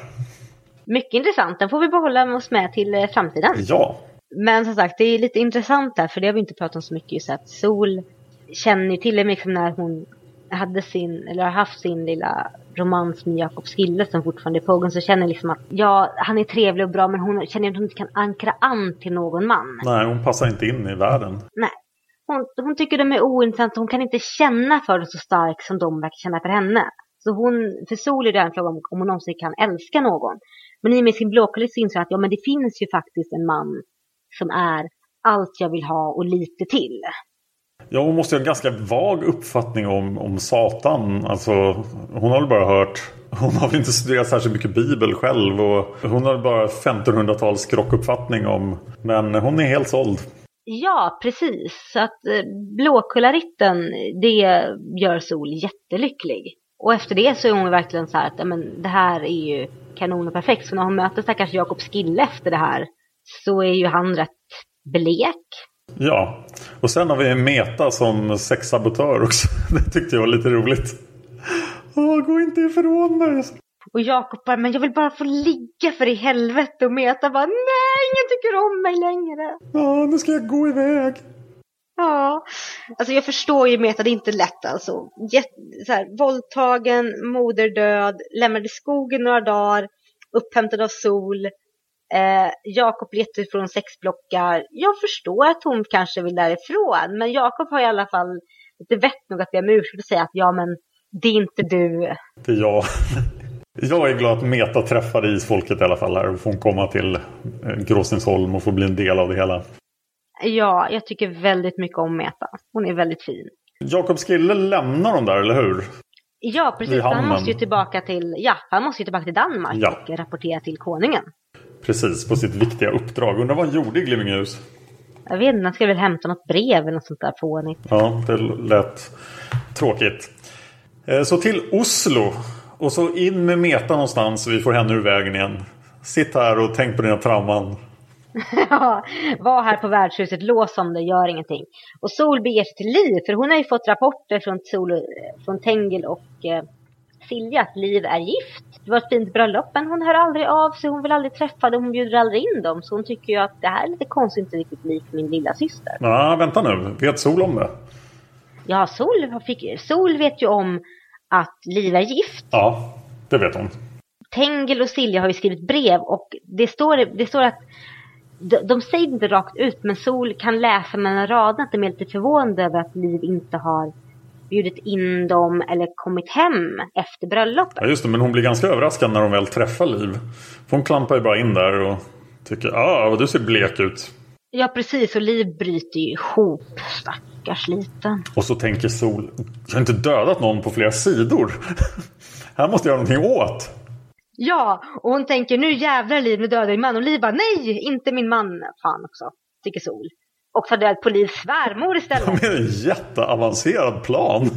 Mycket intressant, den får vi behålla oss med till eh, framtiden. Ja, Men som sagt, det är lite intressant där, för det har vi inte pratat om så mycket. Just att Sol känner ju till det liksom när hon hade sin, eller har haft sin lilla romans med Jakob Skille som fortfarande är pågående, så känner liksom att ja, han är trevlig och bra, men hon känner att hon inte kan ankra an till någon man. nej hon passar inte in i världen. Nej. Hon, hon tycker de är ointressanta, hon kan inte känna för dem så starkt som de verkar känna för henne. Så hon, för Sol är det en fråga om, om hon någonsin kan älska någon. Men i och med sin blåkulla så inser hon att ja, men det finns ju faktiskt en man som är allt jag vill ha och lite till. Ja, hon måste ha en ganska vag uppfattning om, om Satan. Alltså, hon har väl bara hört... Hon har väl inte studerat särskilt mycket bibel själv. Och hon har bara 1500-tals krockuppfattning om... Men hon är helt såld. Ja, precis. Så att eh, Blåkullaritten, det gör Sol jättelycklig. Och efter det så är hon verkligen så här att men, det här är ju kanon och perfekt. Så när hon möter stackars Jakob Skille efter det här så är ju han rätt blek. Ja, och sen har vi Meta som sexsabotör också. Det tyckte jag var lite roligt. Åh, gå inte ifrån mig. Och Jakob bara, men jag vill bara få ligga för i helvete. Och Meta bara, nej, ingen tycker om mig längre. Ja, nu ska jag gå iväg. Ja, alltså jag förstår ju Meta, det är inte lätt alltså. Jätt, så här, våldtagen, moderdöd, lämnade skogen några dagar, upphämtad av sol. Eh, Jakob letar från sexblockar. Jag förstår att hon kanske vill därifrån, men Jakob har i alla fall lite vett nog att be om ursäkt och säga att ja, men det är inte du. Det är jag. Jag är glad att Meta träffade isfolket i alla fall här och får komma till eh, Gråstensholm och få bli en del av det hela. Ja, jag tycker väldigt mycket om Meta. Hon är väldigt fin. Jakob Skille lämnar dem där, eller hur? Ja, precis. Han måste ju tillbaka till, ja, han måste ju tillbaka till Danmark ja. och rapportera till konungen. Precis, på sitt viktiga uppdrag. Undrar vad han gjorde i Glimmingehus? Jag vet inte, han ska väl hämta något brev eller något sånt där fånigt. Ja, det lät tråkigt. Eh, så till Oslo. Och så in med Meta någonstans så vi får henne ur vägen igen. Sitt här och tänk på dina trauman. ja, var här på värdshuset, lås om det, gör ingenting. Och Sol beger sig till Liv, för hon har ju fått rapporter från, Sol, från Tengel och eh, Silja att Liv är gift. Det var ett fint bröllop, men hon hör aldrig av sig, hon vill aldrig träffa dem, hon bjuder aldrig in dem. Så hon tycker ju att det här är lite konstigt, inte riktigt likt min lilla syster. Ja, vänta nu, vet Sol om det? Ja, Sol, fick, Sol vet ju om att Liv är gift. Ja, det vet hon. Tengel och Silja har ju skrivit brev och det står, det står att de, de säger inte rakt ut men Sol kan läsa mellan raderna att de är lite förvånade över att Liv inte har bjudit in dem eller kommit hem efter bröllopet. Ja just det, men hon blir ganska överraskad när hon väl träffar Liv. För hon klampar ju bara in där och tycker ah, vad du ser blek ut. Ja precis, och Liv bryter ju ihop. Stackars liten. Och så tänker Sol, jag har inte dödat någon på flera sidor. Här måste jag göra någonting åt. Ja, och hon tänker nu jävlar Liv, nu dödar din man. Och Liv bara nej, inte min man. Fan också, tycker Sol. Och tar död på Livs svärmor istället. Det är en jätteavancerad plan.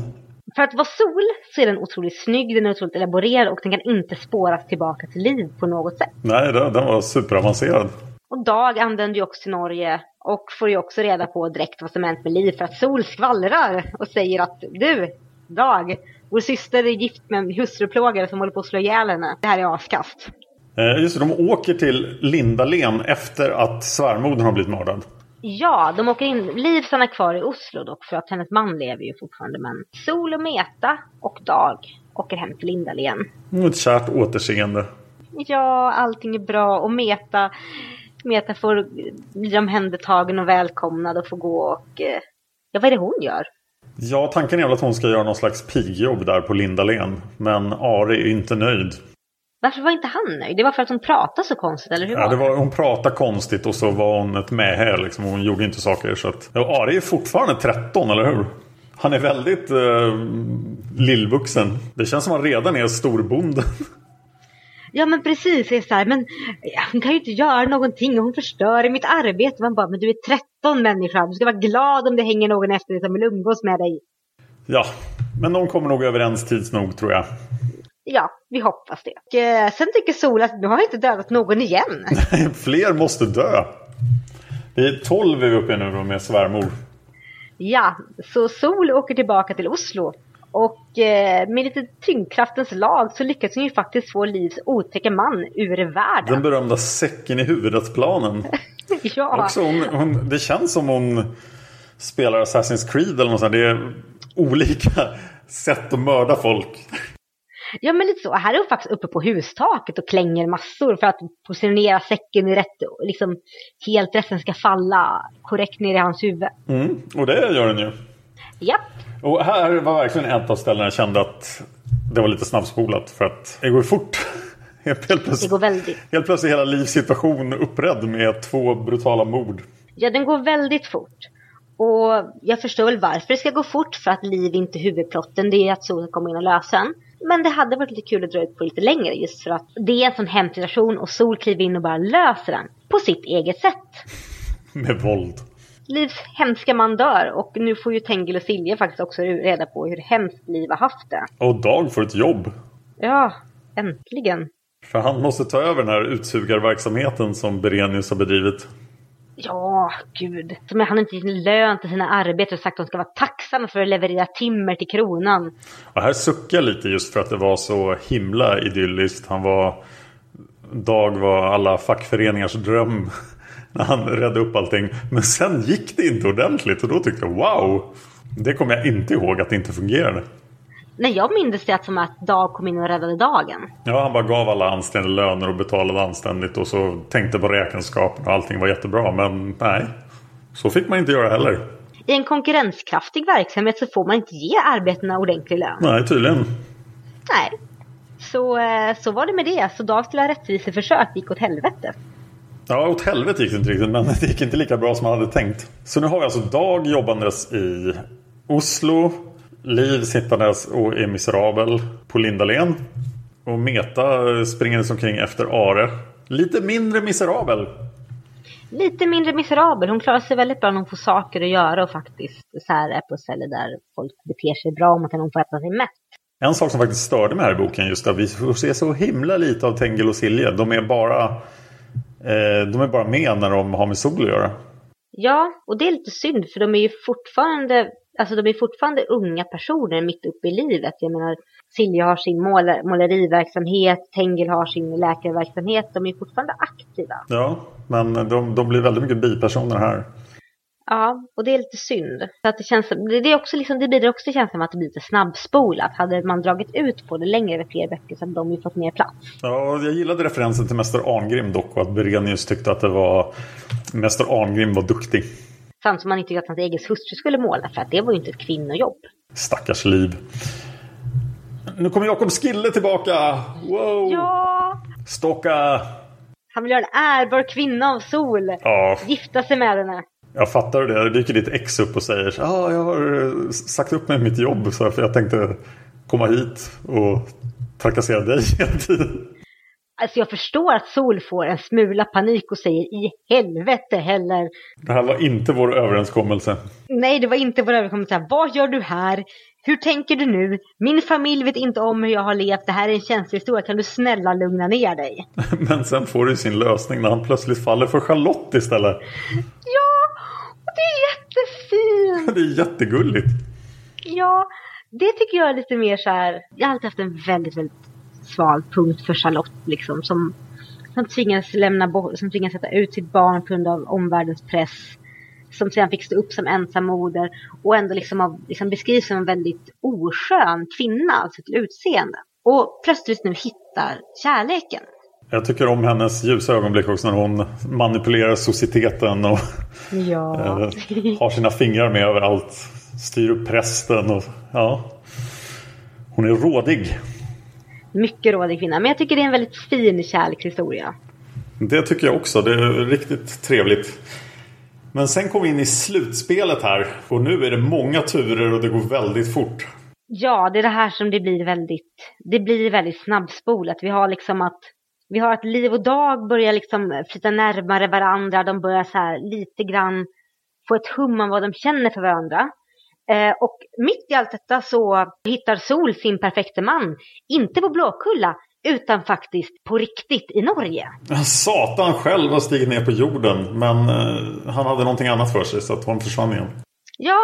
För att vara Sol så är den otroligt snygg, den är otroligt elaborerad och den kan inte spåras tillbaka till Liv på något sätt. Nej, den var superavancerad. Och Dag använder ju också till Norge och får ju också reda på direkt vad som hänt med Liv för att Sol skvallrar och säger att du, Dag, vår syster är gift med en hustruplågare som håller på att slå ihjäl henne. Det här är askast. Eh, just det, de åker till Lindalen efter att svärmodern har blivit mördad. Ja, de åker in. Liv stannar kvar i Oslo dock för att hennes man lever ju fortfarande. Men Sol och Meta och Dag åker hem till Lindalen. Mm, ett kärt återseende. Ja, allting är bra och Meta, Meta får bli omhändertagen och välkomnad och får gå och... eh, Ja, vad är det hon gör? Ja, tanken är väl att hon ska göra någon slags pigjobb där på Lindalen. Men Ari är inte nöjd. Varför var inte han nöjd? Det var för att hon pratade så konstigt, eller hur Ja, det var, hon pratade konstigt och så var hon ett mähä liksom. Hon gjorde inte saker så att... Ja, Ari är fortfarande 13, eller hur? Han är väldigt eh, lillvuxen. Det känns som att han redan är storbonden. Ja, men precis. Det är så här, men hon kan ju inte göra någonting hon förstör mitt arbete. Man bara, men du är 13 människa. Du ska vara glad om det hänger någon efter dig som vill umgås med dig. Ja, men de kommer nog överens tids nog tror jag. Ja, vi hoppas det. Och, eh, sen tycker Sol att nu har jag inte dödat någon igen. Fler måste dö. Vi är 12 är vi uppe nu med svärmor. Ja, så Sol åker tillbaka till Oslo. Och eh, med lite tyngdkraftens lag så lyckas hon ju faktiskt få Livs otäcka man ur Den världen. berömda säcken i huvudet-planen. Ja, Också hon, hon, det känns som hon spelar Assassin's Creed eller något sånt. Det är olika sätt att mörda folk. Ja, men lite så. Här är hon faktiskt uppe på hustaket och klänger massor för att positionera säcken i rätt, liksom helt rätt, den ska falla korrekt ner i hans huvud. Mm, och det gör den ju. Ja, Och här var verkligen ett av ställena jag kände att det var lite snabbspolat. För att det går fort. Helt det plötsligt, går väldigt. helt plötsligt hela Livs situation uppredd med två brutala mord. Ja, den går väldigt fort. Och jag förstår väl varför det ska gå fort, för att Liv inte är huvudplotten, det är att Sol kommer in och löser den. Men det hade varit lite kul att dra ut på lite längre just för att det är en sån hemsk situation och Sol kliver in och bara löser den på sitt eget sätt. Med våld. Livs hemska man dör och nu får ju Tengil och Silja faktiskt också reda på hur hemskt Liv har haft det. Och Dag får ett jobb. Ja, äntligen. För han måste ta över den här utsugarverksamheten som Berenius har bedrivit. Ja, gud. Som han inte sin lön till sina arbetare och sagt att de ska vara tacksamma för att leverera timmer till kronan. Och här suckar jag lite just för att det var så himla idylliskt. Han var... Dag var alla fackföreningars dröm när han räddade upp allting. Men sen gick det inte ordentligt och då tyckte jag wow. Det kommer jag inte ihåg att det inte fungerade. Nej, jag minns det som att Dag kom in och räddade dagen. Ja, han bara gav alla anständiga löner och betalade anständigt och så tänkte på räkenskapen och allting var jättebra. Men nej, så fick man inte göra heller. I en konkurrenskraftig verksamhet så får man inte ge arbetarna ordentlig lön. Nej, tydligen. Nej. Så, eh, så var det med det. Så Dags lilla rättviseförsök gick åt helvete. Ja, åt helvete gick det inte riktigt, men det gick inte lika bra som man hade tänkt. Så nu har vi alltså Dag jobbandes i Oslo. Liv sittandes och är miserabel på Lindalen. Och Meta springandes omkring efter Are. Lite mindre miserabel. Lite mindre miserabel. Hon klarar sig väldigt bra när hon får saker att göra och faktiskt så här är på ställen där folk beter sig bra och man kan få äta sig mätt. En sak som faktiskt störde mig här i boken just att vi får se så himla lite av Tengil och Silje. De är bara eh, de är bara med när de har med sol att göra. Ja, och det är lite synd för de är ju fortfarande Alltså de är fortfarande unga personer mitt uppe i livet. Jag menar Silja har sin mål, måleriverksamhet, Tengil har sin läkarverksamhet. De är fortfarande aktiva. Ja, men de, de blir väldigt mycket bipersoner här. Ja, och det är lite synd. Så att det, känns, det, är också liksom, det bidrar också till känslan av att det blir lite snabbspolat. Hade man dragit ut på det längre över fler veckor så hade de ju fått mer plats. Ja, jag gillade referensen till Mäster Arngrim dock och att Berenius tyckte att det var Mäster Arngrim var duktig. Samt som man inte tyckte att hans egen hustru skulle måla för att det var ju inte ett kvinnojobb. Stackars liv. Nu kommer Jakob Skille tillbaka! Wow! Ja! Stocka! Han vill göra en ärbar kvinna av sol. Ja. Gifta sig med henne. Jag fattar det. Det dyker ditt ex upp och säger ja, ah, jag har eh, sagt upp mig mitt jobb så för jag tänkte komma hit och trakassera dig hela tiden. Alltså jag förstår att Sol får en smula panik och säger i helvete heller. Det här var inte vår överenskommelse. Nej, det var inte vår överenskommelse. Vad gör du här? Hur tänker du nu? Min familj vet inte om hur jag har levt. Det här är en känslig historia. Kan du snälla lugna ner dig? Men sen får du sin lösning när han plötsligt faller för Charlotte istället. Ja, och det är jättefint. Det är jättegulligt. Ja, det tycker jag är lite mer så här. Jag har alltid haft en väldigt, väldigt sval punkt för Charlotte liksom. Som, som tvingas lämna bort, som tvingas sätta ut sitt barn på grund av omvärldens press. Som sedan fick stå upp som ensam moder och ändå liksom, av, liksom beskrivs som en väldigt oskön kvinna, alltså till utseende. Och plötsligt nu hittar kärleken. Jag tycker om hennes ljusa ögonblick också när hon manipulerar societeten och ja. eh, har sina fingrar med överallt. Styr upp prästen och ja. Hon är rådig. Mycket rådig kvinna. Men jag tycker det är en väldigt fin kärlekshistoria. Det tycker jag också. Det är riktigt trevligt. Men sen kom vi in i slutspelet här. Och nu är det många turer och det går väldigt fort. Ja, det är det här som det blir väldigt, det blir väldigt snabbspolat. Vi har liksom att, vi har att Liv och Dag börjar liksom flytta närmare varandra. De börjar så här lite grann få ett hum om vad de känner för varandra. Eh, och mitt i allt detta så hittar Sol sin perfekte man, inte på Blåkulla, utan faktiskt på riktigt i Norge. Satan själv har stigit ner på jorden, men eh, han hade någonting annat för sig så att hon försvann igen. Ja,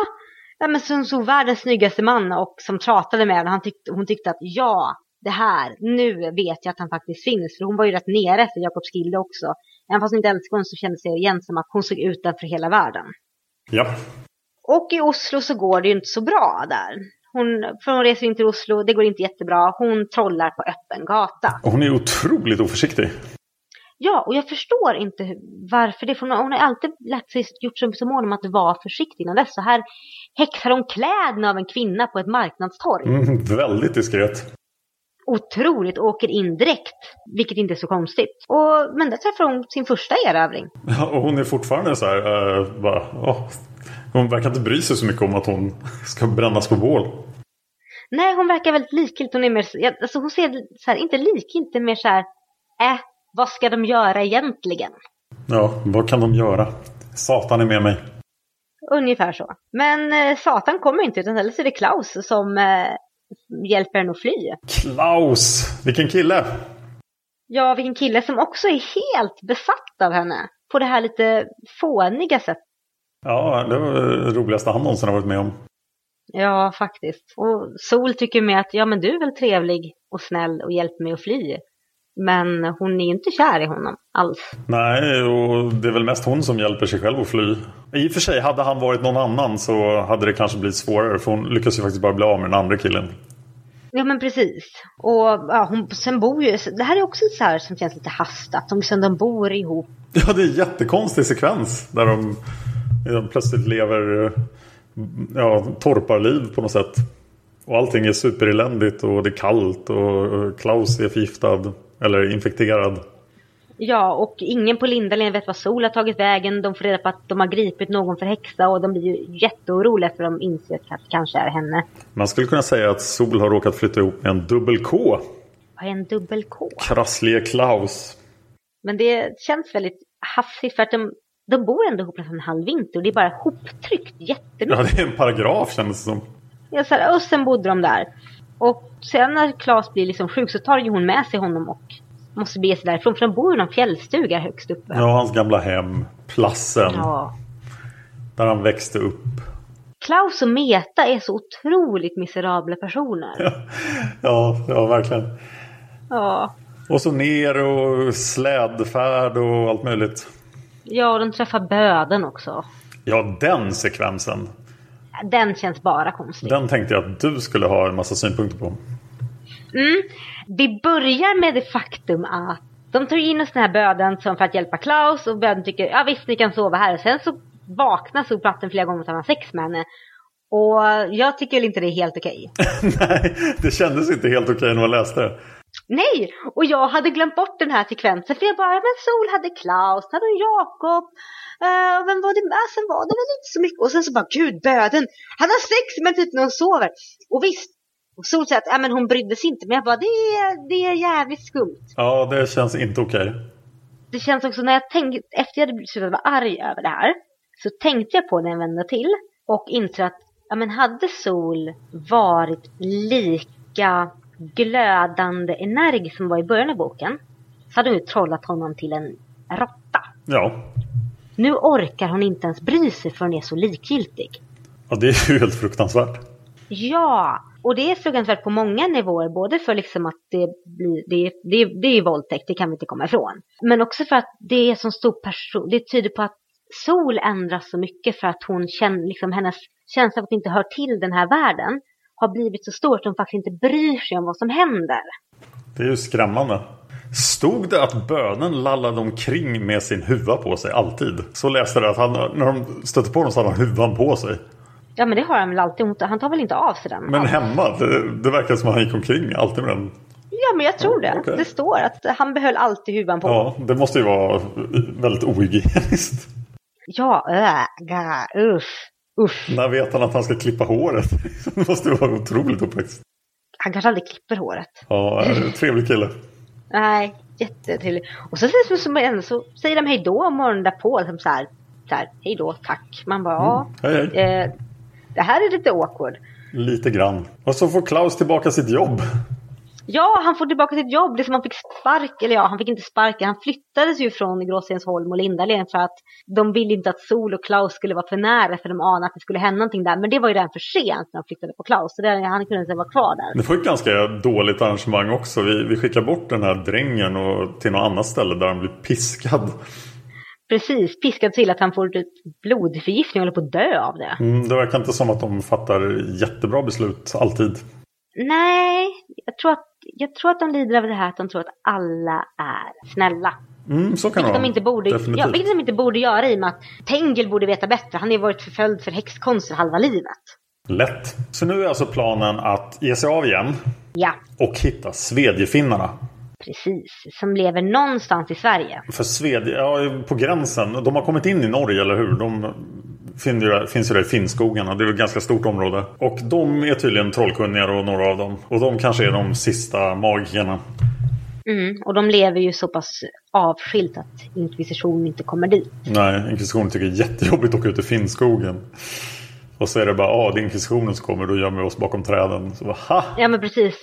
men som såg världens snyggaste man och som pratade med henne. Tyckte, hon tyckte att ja, det här, nu vet jag att han faktiskt finns. För hon var ju rätt nere efter Jakob Skilde också. Även fast hon inte älskade honom så kände sig igen som att hon såg utanför hela världen. Ja. Och i Oslo så går det ju inte så bra där. Hon, för hon reser in till Oslo, det går inte jättebra. Hon trollar på öppen gata. Och hon är otroligt oförsiktig. Ja, och jag förstår inte varför det. För hon har alltid lärt sig, gjort sig så mån om att vara försiktig innan dess. Så här häxar hon kläderna av en kvinna på ett marknadstorg. Mm, väldigt diskret. Otroligt, åker in direkt. Vilket inte är så konstigt. Och, men där träffar hon sin första erövring. Ja, och hon är fortfarande så här, uh, bara, oh, hon verkar inte bry sig så mycket om att hon ska brännas på bål. Nej, hon verkar väldigt likgiltig. Hon är mer, alltså hon ser så här, inte likgiltig, mer så här, äh, vad ska de göra egentligen? Ja, vad kan de göra? Satan är med mig. ungefär så. Men eh, Satan kommer inte utan istället så är det Klaus som eh, hjälper henne att fly. Klaus! Vilken kille! Ja, vilken kille som också är helt besatt av henne. På det här lite fåniga sättet. Ja, det var det roligaste han någonsin har varit med om. Ja, faktiskt. Och Sol tycker med att ja, men du är väl trevlig och snäll och hjälper mig att fly. Men hon är inte kär i honom alls. Nej, och det är väl mest hon som hjälper sig själv att fly. I och för sig, hade han varit någon annan så hade det kanske blivit svårare. För hon lyckas ju faktiskt bara bli av med den andra killen. Ja men precis. Och ja, hon, sen bor ju, det här är också så här som känns lite hastat. De, liksom, de bor ihop. Ja, det är en jättekonstig sekvens. Där de, de plötsligt lever ja, torparliv på något sätt. Och allting är supereländigt och det är kallt och Klaus är förgiftad. Eller infekterad. Ja, och ingen på Lindalen vet vad Sol har tagit vägen. De får reda på att de har gripit någon för häxa och de blir ju jätteoroliga för de inser att det kanske är henne. Man skulle kunna säga att Sol har råkat flytta ihop med en dubbel K. Vad är en dubbel K? Krasslige Klaus. Men det känns väldigt hafsigt för att de, de bor ändå ihop nästan en halv vinter och det är bara hoptryckt jättemycket. Ja, det är en paragraf kändes det som. Ja, så här, och sen bodde de där. Och sen när Klas blir liksom sjuk så tar ju hon med sig honom och måste bege sig därifrån. För de bor i någon fjällstuga högst uppe. Ja, hans gamla hem. Plassen. Ja. Där han växte upp. Klaus och Meta är så otroligt miserabla personer. Ja, ja verkligen. Ja. Och så ner och slädfärd och allt möjligt. Ja, och de träffar böden också. Ja, den sekvensen. Den känns bara konstig. Den tänkte jag att du skulle ha en massa synpunkter på. Mm. Vi börjar med det faktum att de tar in oss den här böden som för att hjälpa Klaus och böden tycker ja visst ni kan sova här. Sen så vaknar solplatten flera gånger och tar sex med henne. Och jag tycker väl inte det är helt okej. Nej, det kändes inte helt okej när man läste det. Nej, och jag hade glömt bort den här sekvensen för jag bara, men Sol hade Klaus, hade hon Jakob, uh, vem var det med? Sen var det väl inte så mycket. Och sen så bara, gud böden, han har sex med typ när hon sover. Och visst, och Sol säger att ja, men hon brydde sig inte, men jag bara, det är, det är jävligt skumt. Ja, det känns inte okej. Det känns också när jag tänkte, efter jag hade slutat vara arg över det här, så tänkte jag på det en vända till och insåg att, ja men hade Sol varit lika glödande energisk som var i början av boken så hade hon ju trollat honom till en råtta. Ja. Nu orkar hon inte ens bry sig för hon är så likgiltig. ja, det är ju helt fruktansvärt. Ja, och det är fruktansvärt på många nivåer. Både för liksom att det blir, det, det, det är våldtäkt, det kan vi inte komma ifrån. Men också för att det är så stor person, det tyder på att Sol ändras så mycket för att hon känner, liksom hennes känsla av att inte hör till den här världen har blivit så stor att hon faktiskt inte bryr sig om vad som händer. Det är ju skrämmande. Stod det att bönen lallade omkring med sin huva på sig alltid? Så läste det att han, när de stötte på honom så hade han huvan på sig. Ja men det har han väl alltid. Han tar väl inte av sig den? Men hemma, det, det verkar som att han gick omkring alltid med den. Ja men jag tror det. Okej. Det står att han behöll alltid huvan på. Ja, det måste ju vara väldigt ohygieniskt. Ja, äh, usch, usch. När vet han att han ska klippa håret? Det måste vara otroligt uppväxt. Han kanske aldrig klipper håret. Ja, trevlig kille. Nej, jättetrevligt. Och så, så, så, så säger de hej då morgonen därpå. Som så här, så här, hej då, tack. Man bara, ja. Hej, hej. Eh, det här är lite awkward. Lite grann. Och så får Klaus tillbaka sitt jobb. Ja, han får tillbaka sitt jobb. Det som han fick spark, eller ja, han fick inte sparken. Han flyttades ju från Gråstensholm och Lindalen för att de ville inte att Sol och Klaus skulle vara för nära för de anade att det skulle hända någonting där. Men det var ju redan för sent när de flyttade på Klaus. Så det, han kunde inte vara kvar där. Det var ett ganska dåligt arrangemang också. Vi, vi skickar bort den här drängen och till något annat ställe där han blir piskad. Precis, piskad till att han får ett blodförgiftning och håller på att dö av det. Mm, det verkar inte som att de fattar jättebra beslut alltid. Nej, jag tror, att, jag tror att de lider av det här att de tror att alla är snälla. Mm, så kan Vilket de, inte borde, Definitivt. ja, vilket de inte borde göra i och med att Tengel borde veta bättre. Han har ju varit förföljd för häxkonster halva livet. Lätt. Så nu är alltså planen att ge sig av igen Ja, och hitta svedjefinnarna. precis. Som lever någonstans i Sverige. För Svedje, ja, på gränsen. De har kommit in i Norge, eller hur? De finns ju där, finns ju där i Finnskogarna. Det är ett ganska stort område. Och de är tydligen trollkunniga och några av dem. Och de kanske är de sista magikerna. Mm, och de lever ju så pass avskilt att inkvisitionen inte kommer dit. Nej, inkvisitionen tycker det är jättejobbigt att åka ut i Finnskogen. Och så är det bara, ja ah, det är inkvisitionen som kommer, då gömmer vi oss bakom träden. Så bara, ha! Ja men precis.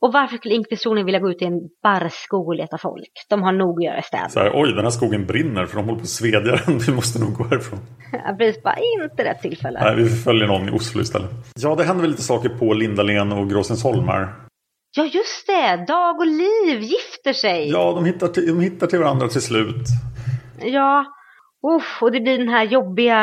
Och varför skulle inkvisitionen vilja gå ut i en barrskog och leta folk? De har nog att göra i städerna. Så här, Oj, den här skogen brinner för de håller på att svedja den. Vi måste nog gå härifrån. Ja, precis, bara inte rätt tillfälle. Nej, vi följer någon i Oslo istället. Ja, det händer väl lite saker på Lindalen och Gråsensholmar. Ja just det, Dag och Liv gifter sig. Ja, de hittar till, de hittar till varandra till slut. Ja, Uff, och det blir den här jobbiga,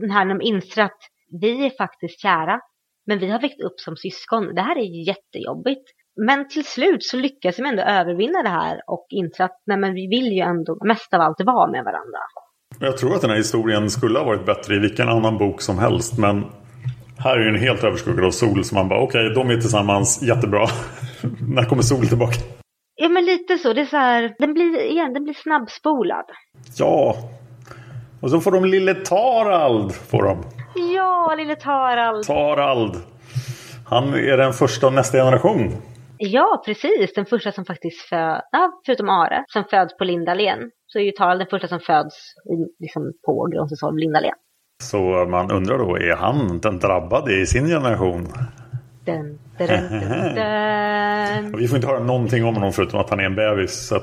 den här när de inser att vi är faktiskt kära. Men vi har växt upp som syskon. Det här är jättejobbigt. Men till slut så lyckas de ändå övervinna det här och inse att nej, men vi vill ju ändå mest av allt vara med varandra. Jag tror att den här historien skulle ha varit bättre i vilken annan bok som helst. Men här är ju en helt överskuggad av Sol. Så man bara okej, okay, de är tillsammans, jättebra. När kommer Sol tillbaka? Ja men lite så. Det är så här, den blir, igen, den blir snabbspolad. Ja. Och så får de lille Tarald. Får de. Ja, lille Tarald. Tarald. Han är den första av nästa generation. Ja, precis. Den första som faktiskt föds, ja, förutom Are, som föds på Lindalen. Så är ju Tarald den första som föds liksom på Grånsesholm, Lindalen. Så man undrar då, är han den drabbade i sin generation? Dun, dun, dun, Vi får inte höra någonting om honom förutom att han är en bebis. Så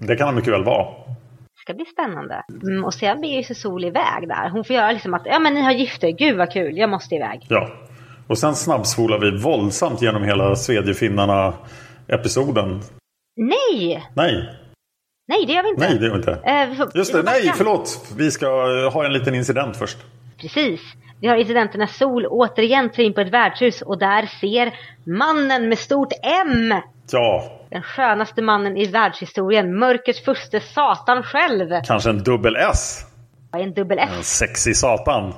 det kan han mycket väl vara. Det ska bli spännande. Mm, och sen beger sig Sol iväg där. Hon får göra liksom att, ja men ni har gifter, gud vad kul, jag måste iväg. Ja. Och sen snabbspolar vi våldsamt genom hela Svedjefinnarna-episoden. Nej! Nej. Nej, det gör vi inte. Nej, det gör vi inte. Eh, Just det, nej, förlåt. Vi ska ha en liten incident först. Precis. Vi har incidenten när Sol återigen tar in på ett värdshus och där ser mannen med stort M. Ja. Den skönaste mannen i världshistorien. Mörkrets furste Satan själv. Kanske en dubbel S. En dubbel S. En sexig Satan.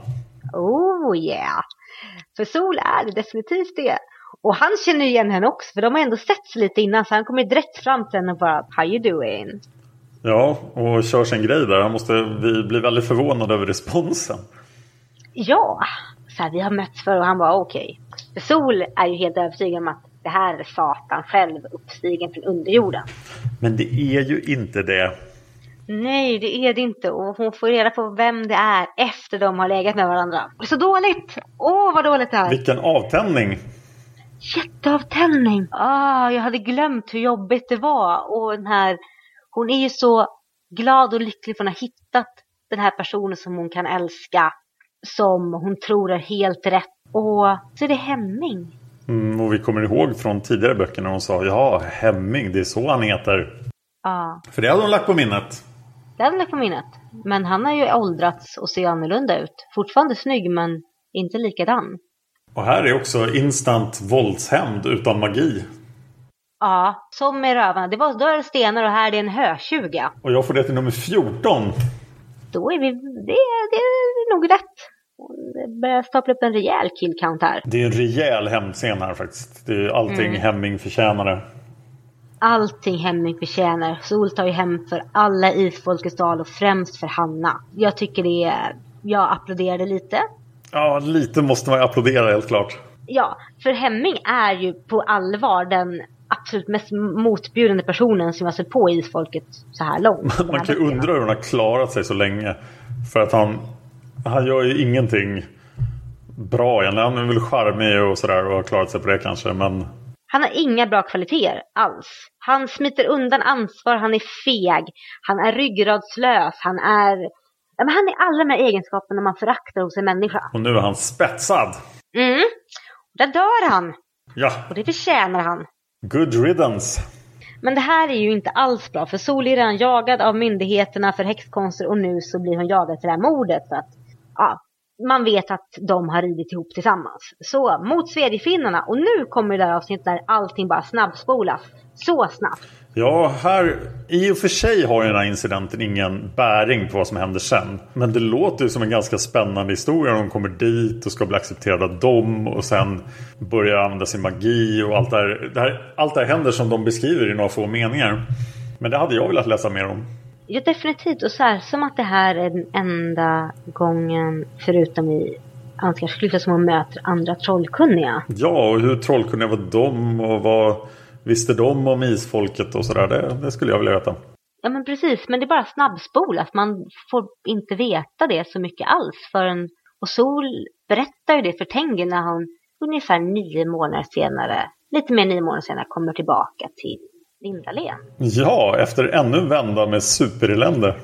Oh yeah. För Sol är det definitivt det. Och han känner igen henne också för de har ändå sett sig lite innan så han kommer direkt fram till henne och bara How you doing? Ja, och kör sin grej där. Han måste vi bli väldigt förvånad över responsen. Ja, så här, vi har mötts för och han bara okej. Okay. Sol är ju helt övertygad om att det här är Satan själv uppstigen från underjorden. Men det är ju inte det. Nej, det är det inte. Och hon får reda på vem det är efter de har legat med varandra. Det är så dåligt! Åh, vad dåligt det är! Vilken avtändning! Jätteavtändning! Ah, jag hade glömt hur jobbigt det var. Och den här... Hon är ju så glad och lycklig för att hon har hittat den här personen som hon kan älska. Som hon tror är helt rätt. Och så är det Hemming. Mm, och vi kommer ihåg från tidigare böcker när hon sa ja, Hemming, det är så han heter. Ja. För det hade hon lagt på minnet. Det hade på minnet. Men han har ju åldrats och ser annorlunda ut. Fortfarande snygg men inte likadan. Och här är också instant våldshämnd utan magi. Ja, som med rövarna. Det var, då är det stenar och här är det en hötjuga. Och jag får det till nummer 14. Då är vi... Det, det är nog rätt. Det börjar stapla upp en rejäl killcount här. Det är en rejäl hämndscen här faktiskt. Det är allting mm. Hemming förtjänade. Allting Hemming förtjänar. Sol tar ju hem för alla i Folkets dal och främst för Hanna. Jag tycker det är... Jag applåderade lite. Ja, lite måste man applådera helt klart. Ja, för Hemming är ju på allvar den absolut mest motbjudande personen som jag sett på isfolket så här långt. Man kan ju undra hur han har klarat sig så länge. För att han, han gör ju ingenting bra egentligen. Han är väl charmig och sådär och har klarat sig på det kanske. Men... Han har inga bra kvaliteter alls. Han smiter undan ansvar, han är feg, han är ryggradslös, han är Ja, men han är alla de här egenskaperna man föraktar hos en människa. Och nu är han spetsad. Mm. Där dör han. Ja. Och det förtjänar han. Good riddance. Men det här är ju inte alls bra. För Sol är redan jagad av myndigheterna för häxkonster och nu så blir hon jagad för det här mordet. Så att, ja, man vet att de har ridit ihop tillsammans. Så mot Svedjefinnarna. Och nu kommer det där avsnittet där allting bara snabbspolas. Så snabbt. Ja, här i och för sig har ju den här incidenten ingen bäring på vad som händer sen. Men det låter ju som en ganska spännande historia. De kommer dit och ska bli accepterade av dem och sen börjar använda sin magi och allt det här. Det här allt det här händer som de beskriver i några få meningar. Men det hade jag velat läsa mer om. Ja, definitivt. Och så här, som att det här är den enda gången, förutom i Ansgarsklyfta, som man möter andra trollkunniga. Ja, och hur trollkunniga var de och vad visste de om isfolket och sådär? Det, det skulle jag vilja veta. Ja men precis, men det är bara snabbspolat. Man får inte veta det så mycket alls förrän... Och Sol berättar ju det för Tengil när hon ungefär nio månader senare, lite mer nio månader senare, kommer tillbaka till Lindalen. Ja, efter ännu en vända med superelände.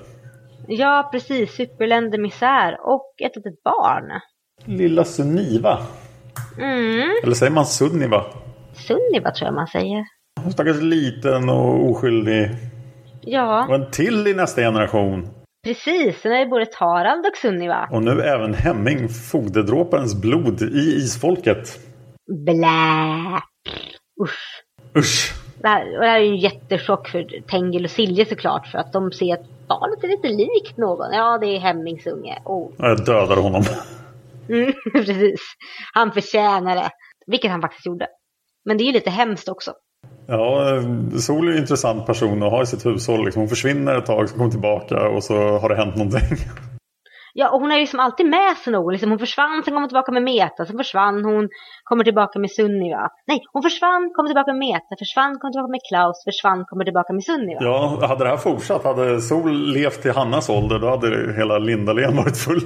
Ja, precis. Superelände, misär och ett litet barn. Lilla Sunniva. Mm, Eller säger man Sunniva? Sunniva tror jag man säger. Stackars liten och oskyldig. Ja, Och en till i nästa generation. precis. Sen är det både Tarald och Sunniva. Och nu även Hemming, fogdedråparens blod i isfolket. Blä. Usch. Usch! Det här, och det här är ju en jättechock för Tengil och Silje såklart. För att de ser att barnet är lite likt någon. Ja, det är Hemmings unge. Oh. Jag dödar honom. Mm, precis. Han förtjänar det. Vilket han faktiskt gjorde. Men det är ju lite hemskt också. Ja, Sol är ju en intressant person att ha i sitt hushåll. Liksom. Hon försvinner ett tag, så kommer tillbaka och så har det hänt någonting. Ja, och hon är ju liksom alltid med sig någon. Liksom hon försvann, sen kom hon tillbaka med Meta, sen försvann hon, kommer tillbaka med Sunniva. Nej, hon försvann, kommer tillbaka med Meta, försvann, kommer tillbaka med Klaus, försvann, kommer tillbaka med Sunniva. Ja, hade det här fortsatt, hade Sol levt till Hannas ålder, då hade hela Lindalen varit full.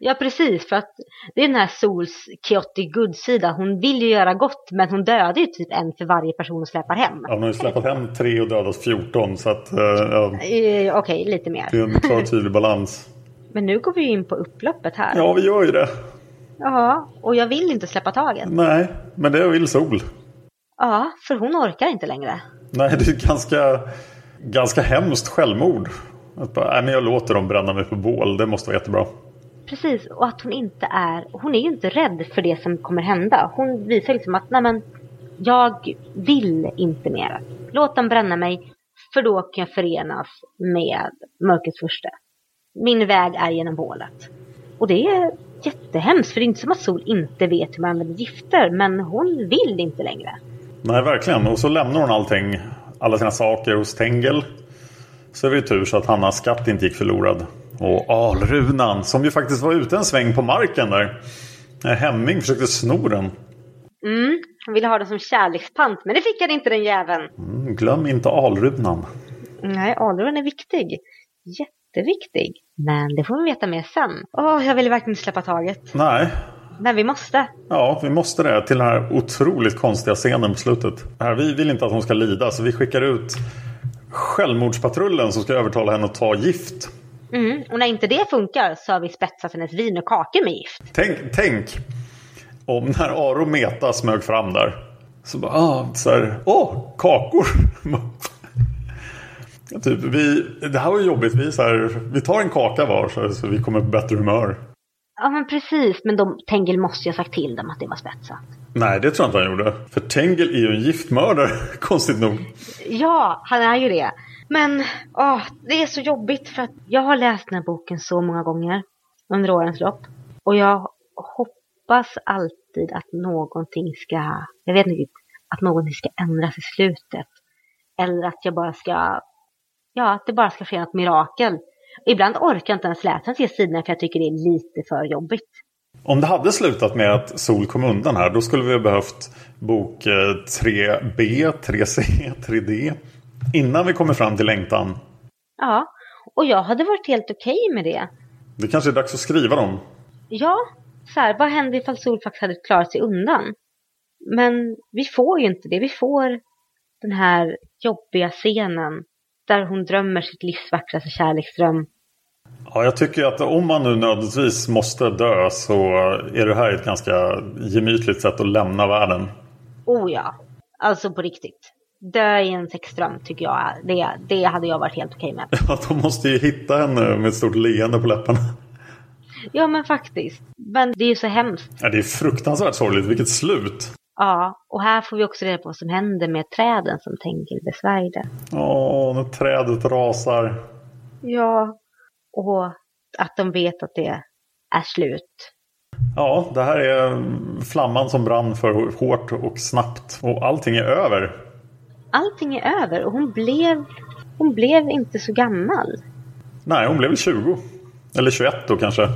Ja, precis. För att det är den här Sols chaotic good-sida. Hon vill ju göra gott, men hon dödar ju typ en för varje person hon släpar hem. Ja, hon har ju släppt hem tre och dödat 14, så att, eh, ja, Eh, Okej, lite mer. det är en klar tydlig balans. Men nu går vi in på upploppet här. Ja, vi gör ju det. Ja, och jag vill inte släppa taget. Nej, men det vill Sol. Ja, för hon orkar inte längre. Nej, det är ett ganska, ganska hemskt självmord. Att bara, nej, men jag låter dem bränna mig på bål, det måste vara jättebra. Precis, och att hon inte är, hon är ju inte rädd för det som kommer hända. Hon visar liksom att, nej men, jag vill inte mer. Låt dem bränna mig, för då kan jag förenas med mörkrets första. Min väg är genom hålet. Och det är jättehemskt, för det är inte som att Sol inte vet hur man använder gifter, men hon vill inte längre. Nej, verkligen. Och så lämnar hon allting, alla sina saker hos Tengel. Så är det tur så att Hannas skatt inte gick förlorad. Och Alrunan, som ju faktiskt var ute en sväng på marken där. När Hemming försökte sno den. Mm, hon ville ha den som kärlekspant, men det fick han inte den jäveln. Mm, glöm inte Alrunan. Nej, Alrun är viktig. Jätteviktig. Men det får vi veta mer sen. Åh, jag vill verkligen inte släppa taget. Nej, Men vi måste. ja, vi måste det till den här otroligt konstiga scenen på slutet. Här, vi vill inte att hon ska lida, så vi skickar ut självmordspatrullen som ska övertala henne att ta gift. Mm. Och när inte det funkar så har vi spetsat hennes vin och kakor med gift. Tänk, tänk om när Aro Meta smög fram där. Så bara, ah, så här, åh, kakor! typ, vi, det här var jobbigt. Vi, så här, vi tar en kaka var så, så vi kommer på bättre humör. Ja men precis, men de, Tengil måste ju ha sagt till dem att det var spetsat. Nej, det tror jag inte han gjorde. För Tengel är ju en giftmördare, konstigt nog. Ja, han är ju det. Men åh, det är så jobbigt för att jag har läst den här boken så många gånger under årens lopp. Och jag hoppas alltid att någonting ska, jag vet inte, att någonting ska ändras i slutet. Eller att jag bara ska, ja, att det bara ska ske något mirakel. Ibland orkar jag inte ens läsa de sidorna för jag tycker det är lite för jobbigt. Om det hade slutat med att Sol kom undan här, då skulle vi ha behövt bok eh, 3B, 3C, 3D. Innan vi kommer fram till längtan. Ja, och jag hade varit helt okej med det. Det kanske är dags att skriva dem. Ja, så här, vad händer ifall Sol faktiskt hade klarat sig undan? Men vi får ju inte det. Vi får den här jobbiga scenen där hon drömmer sitt livs vackraste kärleksdröm. Ja, jag tycker att om man nu nödvändigtvis måste dö så är det här ett ganska gemytligt sätt att lämna världen. Oh ja, alltså på riktigt. Dö i en sexdröm tycker jag, det, det hade jag varit helt okej med. Ja, de måste ju hitta henne med ett stort leende på läpparna. Ja men faktiskt. Men det är ju så hemskt. Ja, det är fruktansvärt sorgligt. Vilket slut! Ja, och här får vi också reda på vad som händer med träden som Tengil besvärjde. Åh, när trädet rasar. Ja, och att de vet att det är slut. Ja, det här är flamman som brann för hårt och snabbt. Och allting är över. Allting är över och hon blev, hon blev inte så gammal. Nej, hon blev väl 20. Eller 21 då kanske.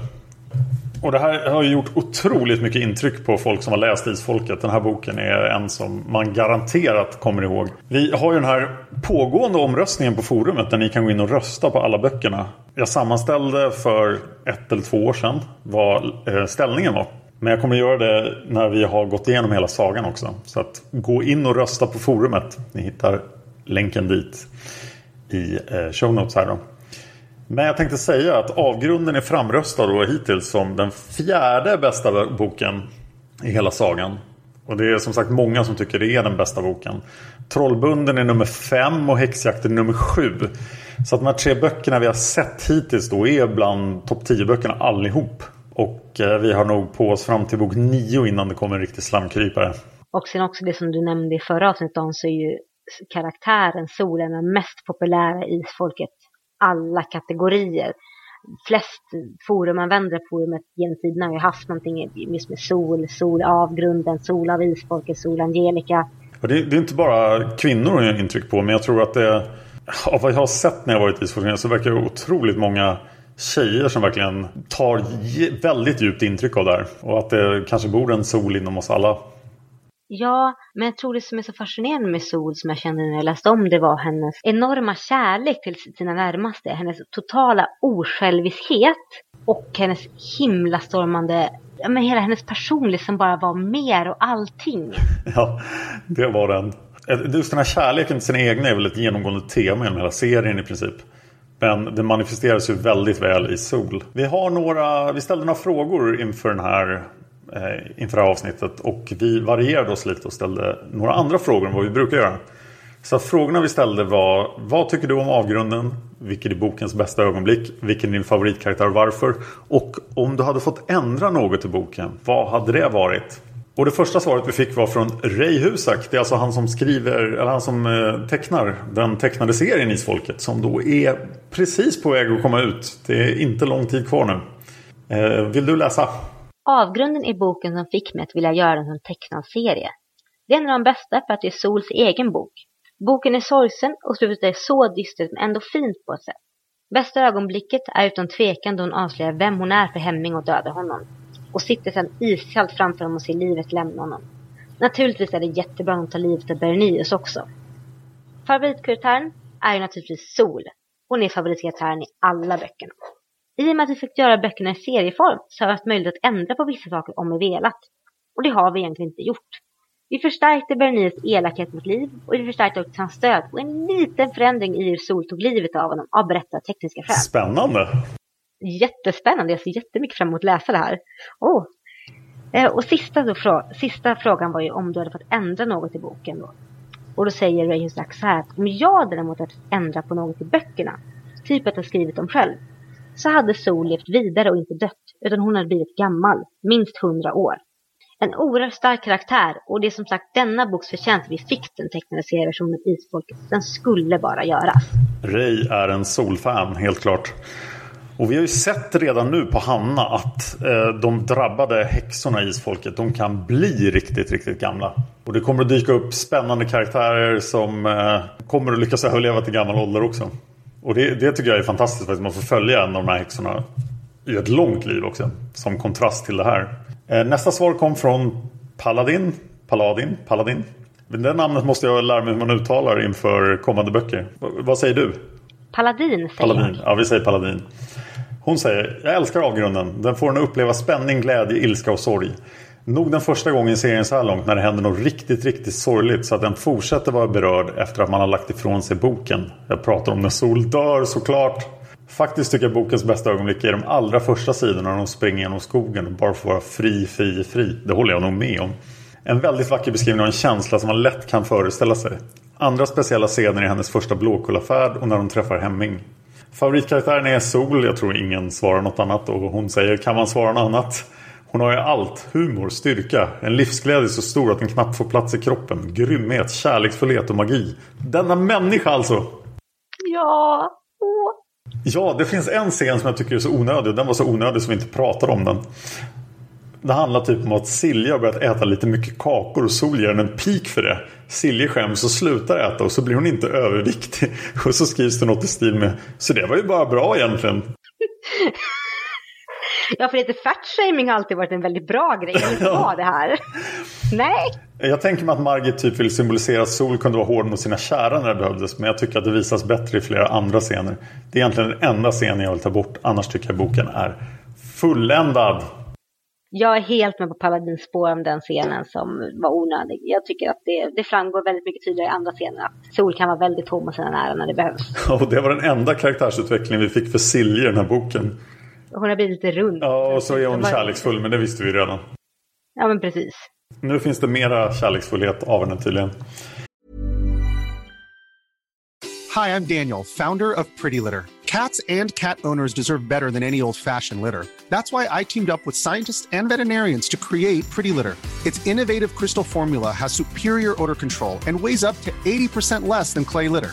Och det här har gjort otroligt mycket intryck på folk som har läst Isfolket. Den här boken är en som man garanterat kommer ihåg. Vi har ju den här pågående omröstningen på forumet där ni kan gå in och rösta på alla böckerna. Jag sammanställde för ett eller två år sedan vad eh, ställningen var. Men jag kommer göra det när vi har gått igenom hela sagan också. Så att gå in och rösta på forumet. Ni hittar länken dit i eh, show notes här då. Men jag tänkte säga att Avgrunden är framröstad då hittills som den fjärde bästa boken i hela sagan. Och det är som sagt många som tycker det är den bästa boken. Trollbunden är nummer fem och Häxjakten är nummer sju. Så att de här tre böckerna vi har sett hittills då är bland topp 10 böckerna allihop. Och eh, vi har nog på oss fram till bok nio innan det kommer en riktig slamkrypare. Och sen också det som du nämnde i förra avsnittet om så är ju karaktären Solen den mest populära i folket alla kategorier. Flest forumanvändare på forumet genom tiderna har ju haft någonting just med sol, sol av grunden, sol av isfolket, sol Angelica. Och det, det är inte bara kvinnor jag har intryck på men jag tror att det av vad jag har sett när jag varit i så verkar det otroligt många tjejer som verkligen tar väldigt djupt intryck av det här. Och att det kanske bor en sol inom oss alla. Ja, men jag tror det som är så fascinerande med Sol som jag kände när jag läste om det var hennes enorma kärlek till sina närmaste. Hennes totala osjälviskhet och hennes himlastormande ja, men hela hennes personlighet som bara var mer och allting. Ja, det var den. Just den här kärleken till sina egna är väl ett genomgående tema genom hela serien i princip. Men det manifesteras ju väldigt väl i Sol. Vi, har några, vi ställde några frågor inför den här Eh, inför det här avsnittet. Och vi varierade oss lite och ställde några andra frågor än vad vi brukar göra. Så frågorna vi ställde var Vad tycker du om avgrunden? Vilket är bokens bästa ögonblick? Vilken är din favoritkaraktär och varför? Och om du hade fått ändra något i boken, vad hade det varit? Och det första svaret vi fick var från Ray Husak. Det är alltså han som skriver, eller han som eh, tecknar den tecknade serien Isfolket. Som då är precis på väg att komma ut. Det är inte lång tid kvar nu. Eh, vill du läsa? Avgrunden är boken som fick mig att vilja göra den som tecknad serie. Det är en av de bästa för att det är Sols egen bok. Boken är sorgsen och slutet är så dystert men ändå fint på ett sätt. Bästa ögonblicket är utan tvekan då hon avslöjar vem hon är för Hemming och dödar honom. Och sitter sedan iskallt framför honom och ser livet lämna honom. Naturligtvis är det jättebra att hon tar livet av Bernius också. Favoritkaraktären är ju naturligtvis Sol. Hon är favoritkaraktären i alla böckerna. I och med att vi fick göra böckerna i serieform så har vi haft möjlighet att ändra på vissa saker om vi velat. Och det har vi egentligen inte gjort. Vi förstärkte Berniers elakhet mot liv och vi förstärkte också hans stöd och en liten förändring i hur Sol tog livet av honom av berättartekniska skäl. Spännande! Jättespännande, jag ser jättemycket fram emot att läsa det här. Oh. Och sista, då, sista frågan var ju om du hade fått ändra något i boken då. Och då säger Ray Husak så här att om jag däremot hade ändra på något i böckerna, typ att jag skrivit dem själv, så hade Sol levt vidare och inte dött, utan hon hade blivit gammal, minst hundra år. En oerhört stark karaktär och det är som sagt denna boks förtjänst vi fick den tecknade serieversionen Isfolket. Den skulle bara göras. Ray är en Sol-fan, helt klart. Och vi har ju sett redan nu på Hanna att eh, de drabbade häxorna i Isfolket de kan bli riktigt, riktigt gamla. Och det kommer att dyka upp spännande karaktärer som eh, kommer att lyckas överleva till gammal ålder också. Och det, det, tycker jag är fantastiskt att man får följa en av de här häxorna i ett långt liv också. Som kontrast till det här. Eh, nästa svar kom från Paladin. Paladin? Paladin? Det namnet måste jag lära mig hur man uttalar inför kommande böcker. V vad säger du? Paladin säger Paladin. jag. Ja, vi säger Paladin. Hon säger Jag älskar avgrunden. Den får en att uppleva spänning, glädje, ilska och sorg. Nog den första gången i serien så här långt när det händer något riktigt, riktigt sorgligt så att den fortsätter vara berörd efter att man har lagt ifrån sig boken. Jag pratar om när Sol dör såklart. Faktiskt tycker jag bokens bästa ögonblick är de allra första sidorna när de springer genom skogen och bara får vara fri, fri, fri. Det håller jag nog med om. En väldigt vacker beskrivning av en känsla som man lätt kan föreställa sig. Andra speciella scener är hennes första Blåkullafärd och när de träffar Hemming. Favoritkaraktären är Sol. Jag tror ingen svarar något annat och hon säger kan man svara något annat? Hon har ju allt. Humor, styrka, en livsglädje så stor att den knappt får plats i kroppen. Grymhet, kärleksfullhet och magi. Denna människa alltså! Ja. Åh. Ja, det finns en scen som jag tycker är så onödig. Den var så onödig så vi inte pratar om den. Det handlar typ om att Silja har börjat äta lite mycket kakor och Sol ger henne en pik för det. Silja skäms och slutar äta och så blir hon inte överviktig. Och så skrivs det något i stil med Så det var ju bara bra egentligen. Ja, för lite fatshaming har alltid varit en väldigt bra grej. Jag vill ha det här. Nej. Jag tänker mig att Margit typ vill symbolisera att Sol kunde vara hård mot sina kära när det behövdes. Men jag tycker att det visas bättre i flera andra scener. Det är egentligen den enda scenen jag vill ta bort. Annars tycker jag boken är fulländad. Jag är helt med på Paladins spår om den scenen som var onödig. Jag tycker att det, det framgår väldigt mycket tydligare i andra scener att Sol kan vara väldigt hård mot sina nära när det behövs. Och det var den enda karaktärsutveckling vi fick för Silje i den här boken. Hon har blivit lite rund. Ja, och så är hon kärleksfull, men det visste vi redan. Ja, men precis. Nu finns det mera kärleksfullhet av henne tydligen. Hi, I'm Daniel, founder of Pretty Litter. Cats and cat owners deserve better than any old-fashioned litter. That's why I teamed up with scientists and veterinarians to create Pretty Litter. Its innovative crystal formula has superior odor control and weighs up to 80% less than clay litter.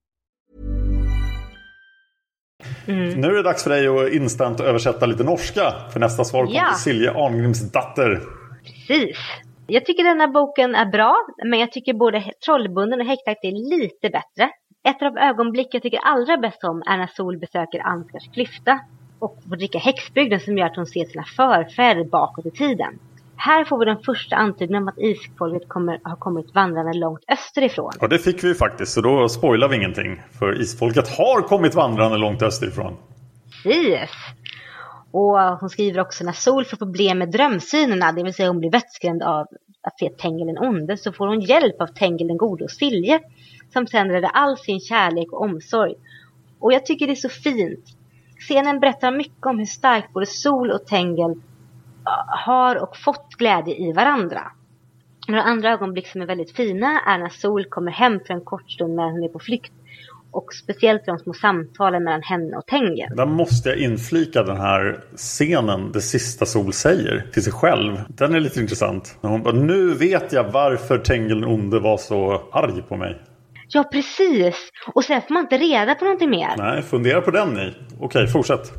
Nu är det dags för dig att instant översätta lite norska. För nästa svar kommer Ja. till Silje Arngrims datter. Precis. Jag tycker den här boken är bra, men jag tycker både Trollbunden och Häktakt är lite bättre. Ett av de ögonblick jag tycker allra bäst om är när Sol besöker Ansgars klyfta och får dricka häxbrygden som gör att hon ser sina förfäder bakåt i tiden. Här får vi den första antydningen om att isfolket kommer, har kommit vandrande långt österifrån. Ja, det fick vi faktiskt. Så då spoilar vi ingenting. För isfolket har kommit vandrande långt österifrån. Precis. Och hon skriver också när Sol får problem med drömsynerna, det vill säga hon blir vettskrämd av att se Tengil den onde, så får hon hjälp av Tengil den gode och Silje, som räddar all sin kärlek och omsorg. Och jag tycker det är så fint. Scenen berättar mycket om hur starkt både Sol och Tengil har och fått glädje i varandra. Några andra ögonblick som är väldigt fina är när Sol kommer hem för en kort stund när hon är på flykt. Och speciellt de små samtalen mellan henne och Tengil. Där måste jag inflika den här scenen, det sista Sol säger till sig själv. Den är lite intressant. Hon bara, nu vet jag varför Tengil den onde var så arg på mig. Ja, precis. Och sen får man inte reda på någonting mer. Nej, fundera på den ni. Okej, fortsätt.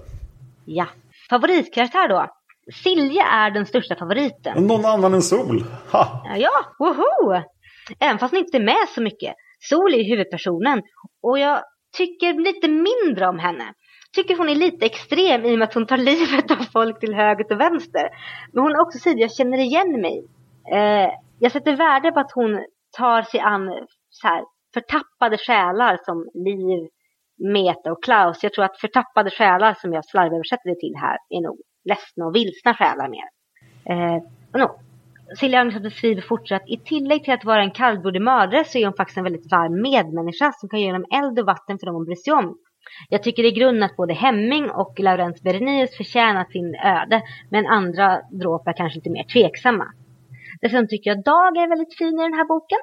Ja. Favoritkaraktär då? Silje är den största favoriten. Någon annan än Sol. Ha! Ja, woho! Även fast hon inte är med så mycket. Sol är huvudpersonen. Och jag tycker lite mindre om henne. Tycker hon är lite extrem i och med att hon tar livet av folk till höger och vänster. Men hon är också Silje, jag känner igen mig. Eh, jag sätter värde på att hon tar sig an så här, förtappade själar som Liv, Meta och Klaus. Jag tror att förtappade själar som jag slarvöversätter det till här är nog ledsna och vilsna själar mer. Eh, no. Silja Agnesson beskriver fortsatt i tillägg till att vara en kallblodig mördare så är hon faktiskt en väldigt varm medmänniska som kan ge dem eld och vatten för dem hon bryr sig om. Jag tycker i grunden att både Hemming och Laurens Berenius förtjänat sin öde men andra dråp är kanske lite mer tveksamma. Dessutom tycker jag Dag är väldigt fin i den här boken.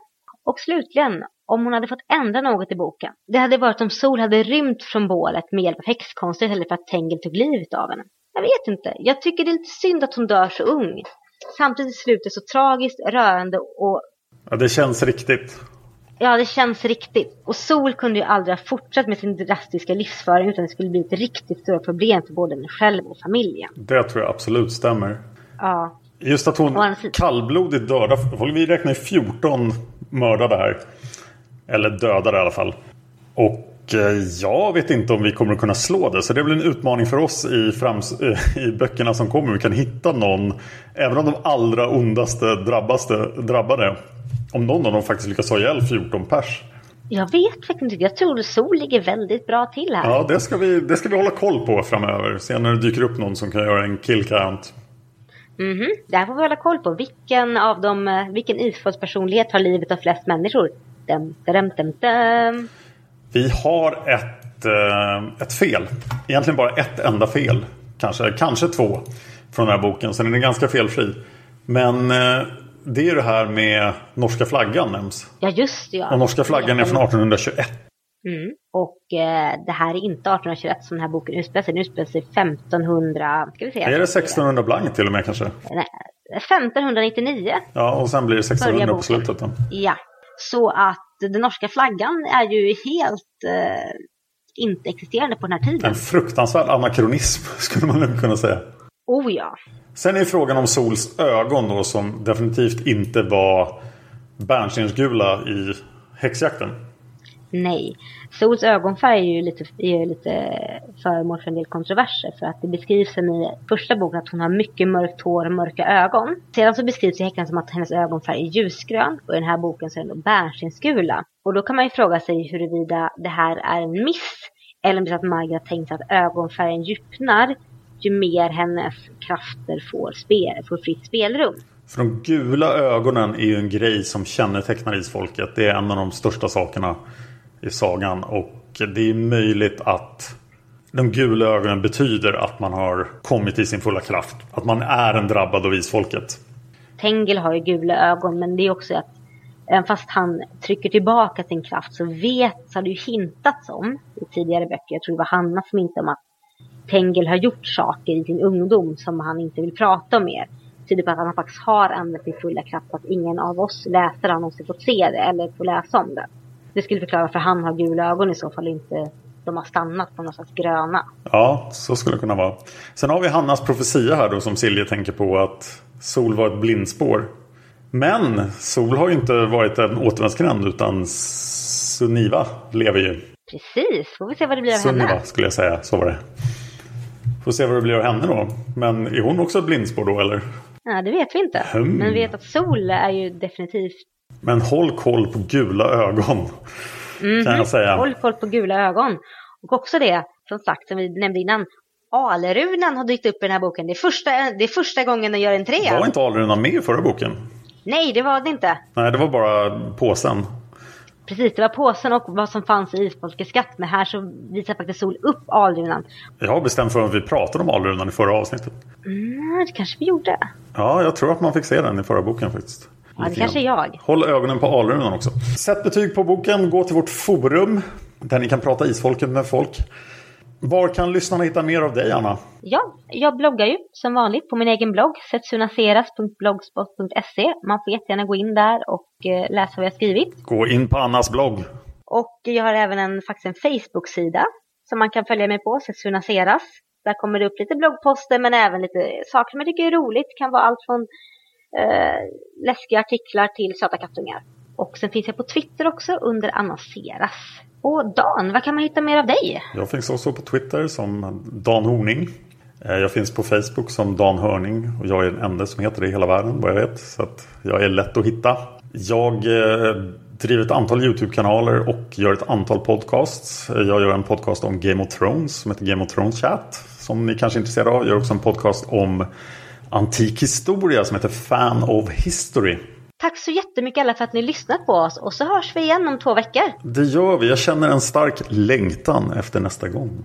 Och slutligen, om hon hade fått ändra något i boken. Det hade varit om Sol hade rymt från bålet med hjälp av häxkonster istället för att Tengil tog livet av henne. Jag vet inte, jag tycker det är lite synd att hon dör så ung. Samtidigt är slutet så tragiskt, rörande och Ja, det känns riktigt. ja, det känns riktigt. Och Sol kunde ju aldrig ha fortsatt med sin drastiska livsföring utan det skulle bli ett riktigt stora problem för både henne själv och familjen. Det tror jag absolut stämmer. Ja, Just att hon kallblodigt dödar. Vi räknar ju 14 mördade här. Eller dödade i alla fall. Och jag vet inte om vi kommer att kunna slå det. Så det blir en utmaning för oss i, frams, eh, i böckerna som kommer. Vi kan hitta någon. Även om de allra ondaste drabbaste, drabbade. Om någon av dem faktiskt lyckas ha ihjäl 14 pers. jag vet faktiskt inte. Jag tror Sol ligger väldigt bra till här. Ja, det ska, vi, det ska vi hålla koll på framöver. Se när det dyker upp någon som kan göra en kill count. Mhm, det här får vi hålla koll på. Vilken av dem, eh, vilken isfolkspersonlighet har livet av flest människor? Dum, dum, dum, dum. Vi har ett, eh, ett fel. Egentligen bara ett enda fel. Kanske, kanske två från den här boken. Så den är ganska felfri. Men eh, det är det här med norska flaggan nämns. Ja, just det. Ja. Och norska flaggan är från 1821. Mm. Och eh, det här är inte 1821 som den här boken utspelar sig. Den utspelar sig 1500... Ska vi se. Är det 1600 blankt till och med kanske? Nej, 1599. Ja, och sen blir det 1600 på slutet. Ja, så att den norska flaggan är ju helt eh, inte existerande på den här tiden. En fruktansvärd anakronism skulle man nog kunna säga. Oh ja. Sen är frågan om Sols ögon då som definitivt inte var bärnstensgula i häxjakten. Nej. Sols ögonfärg är ju lite, är lite föremål för en del kontroverser. För att det beskrivs i första boken att hon har mycket mörkt hår och mörka ögon. Sedan så beskrivs i häxan som att hennes ögonfärg är ljusgrön. Och i den här boken så är den bärnstensgula. Och då kan man ju fråga sig huruvida det här är en miss. Eller om det är så att Margaret tänkt att ögonfärgen djupnar ju mer hennes krafter får, spel, får fritt spelrum. För de gula ögonen är ju en grej som kännetecknar isfolket. Det är en av de största sakerna i sagan. Och det är möjligt att de gula ögonen betyder att man har kommit i sin fulla kraft. Att man är en drabbad av isfolket. Tengel har ju gula ögon men det är också att även fast han trycker tillbaka sin kraft så vet, så har det ju hintats om i tidigare böcker, jag tror det var Hanna som inte om att Tengel har gjort saker i sin ungdom som han inte vill prata om mer. Tyder på att han faktiskt har använt sin fulla kraft, att ingen av oss läsare har någonsin fått se det eller få läsa om det. Det skulle förklara varför han har gula ögon i så fall inte de har stannat på något slags gröna. Ja, så skulle det kunna vara. Sen har vi Hannas profetia här då som Silje tänker på att Sol var ett blindspår. Men Sol har ju inte varit en återvändsgränd utan Suniva lever ju. Precis, får vi se vad det blir av Suniva henne. skulle jag säga, så var det. Får se vad det blir av henne då. Men är hon också ett blindspår då eller? Ja, det vet vi inte. Hmm. Men vi vet att Sol är ju definitivt Men håll koll på gula ögon. Kan jag säga. Håll koll på gula ögon. Och också det, som sagt, som vi nämnde innan. Alrunan har dykt upp i den här boken. Det är första, det är första gången den gör entré. Var inte Alrunan med i förra boken? Nej, det var det inte. Nej, det var bara påsen. Precis, det var påsen och vad som fanns i Isfolkets skatt. Men här så visar faktiskt Sol upp Alrunan. Jag har bestämt för att vi pratade om Alrunan i förra avsnittet. Mm, det kanske vi gjorde. Ja, jag tror att man fick se den i förra boken faktiskt. Ja, det kanske är jag. Håll ögonen på Alrunan också. Sätt betyg på boken, gå till vårt forum där ni kan prata isfolket med folk. Var kan lyssnarna hitta mer av dig, Anna? Ja, jag bloggar ju som vanligt på min egen blogg, setsunaseras.blogspot.se. Man får jättegärna gå in där och eh, läsa vad jag skrivit. Gå in på Annas blogg. Och jag har även en, faktiskt en Facebook-sida som man kan följa mig på, Setsunaseras. Där kommer det upp lite bloggposter men även lite saker som jag tycker är roligt. Det kan vara allt från eh, läskiga artiklar till söta kattungar. Och sen finns jag på Twitter också under annonseras. Och Dan, vad kan man hitta mer av dig? Jag finns också på Twitter som Dan Horning. Eh, jag finns på Facebook som Dan Hörning och jag är den enda som heter det i hela världen vad jag vet. Så att jag är lätt att hitta. Jag eh, driver ett antal YouTube-kanaler och gör ett antal podcasts. Eh, jag gör en podcast om Game of Thrones som heter Game of Thrones Chat. Som ni kanske är intresserade av. Jag gör också en podcast om antik historia som heter Fan of History. Tack så jättemycket alla för att ni lyssnat på oss och så hörs vi igen om två veckor. Det gör vi. Jag känner en stark längtan efter nästa gång.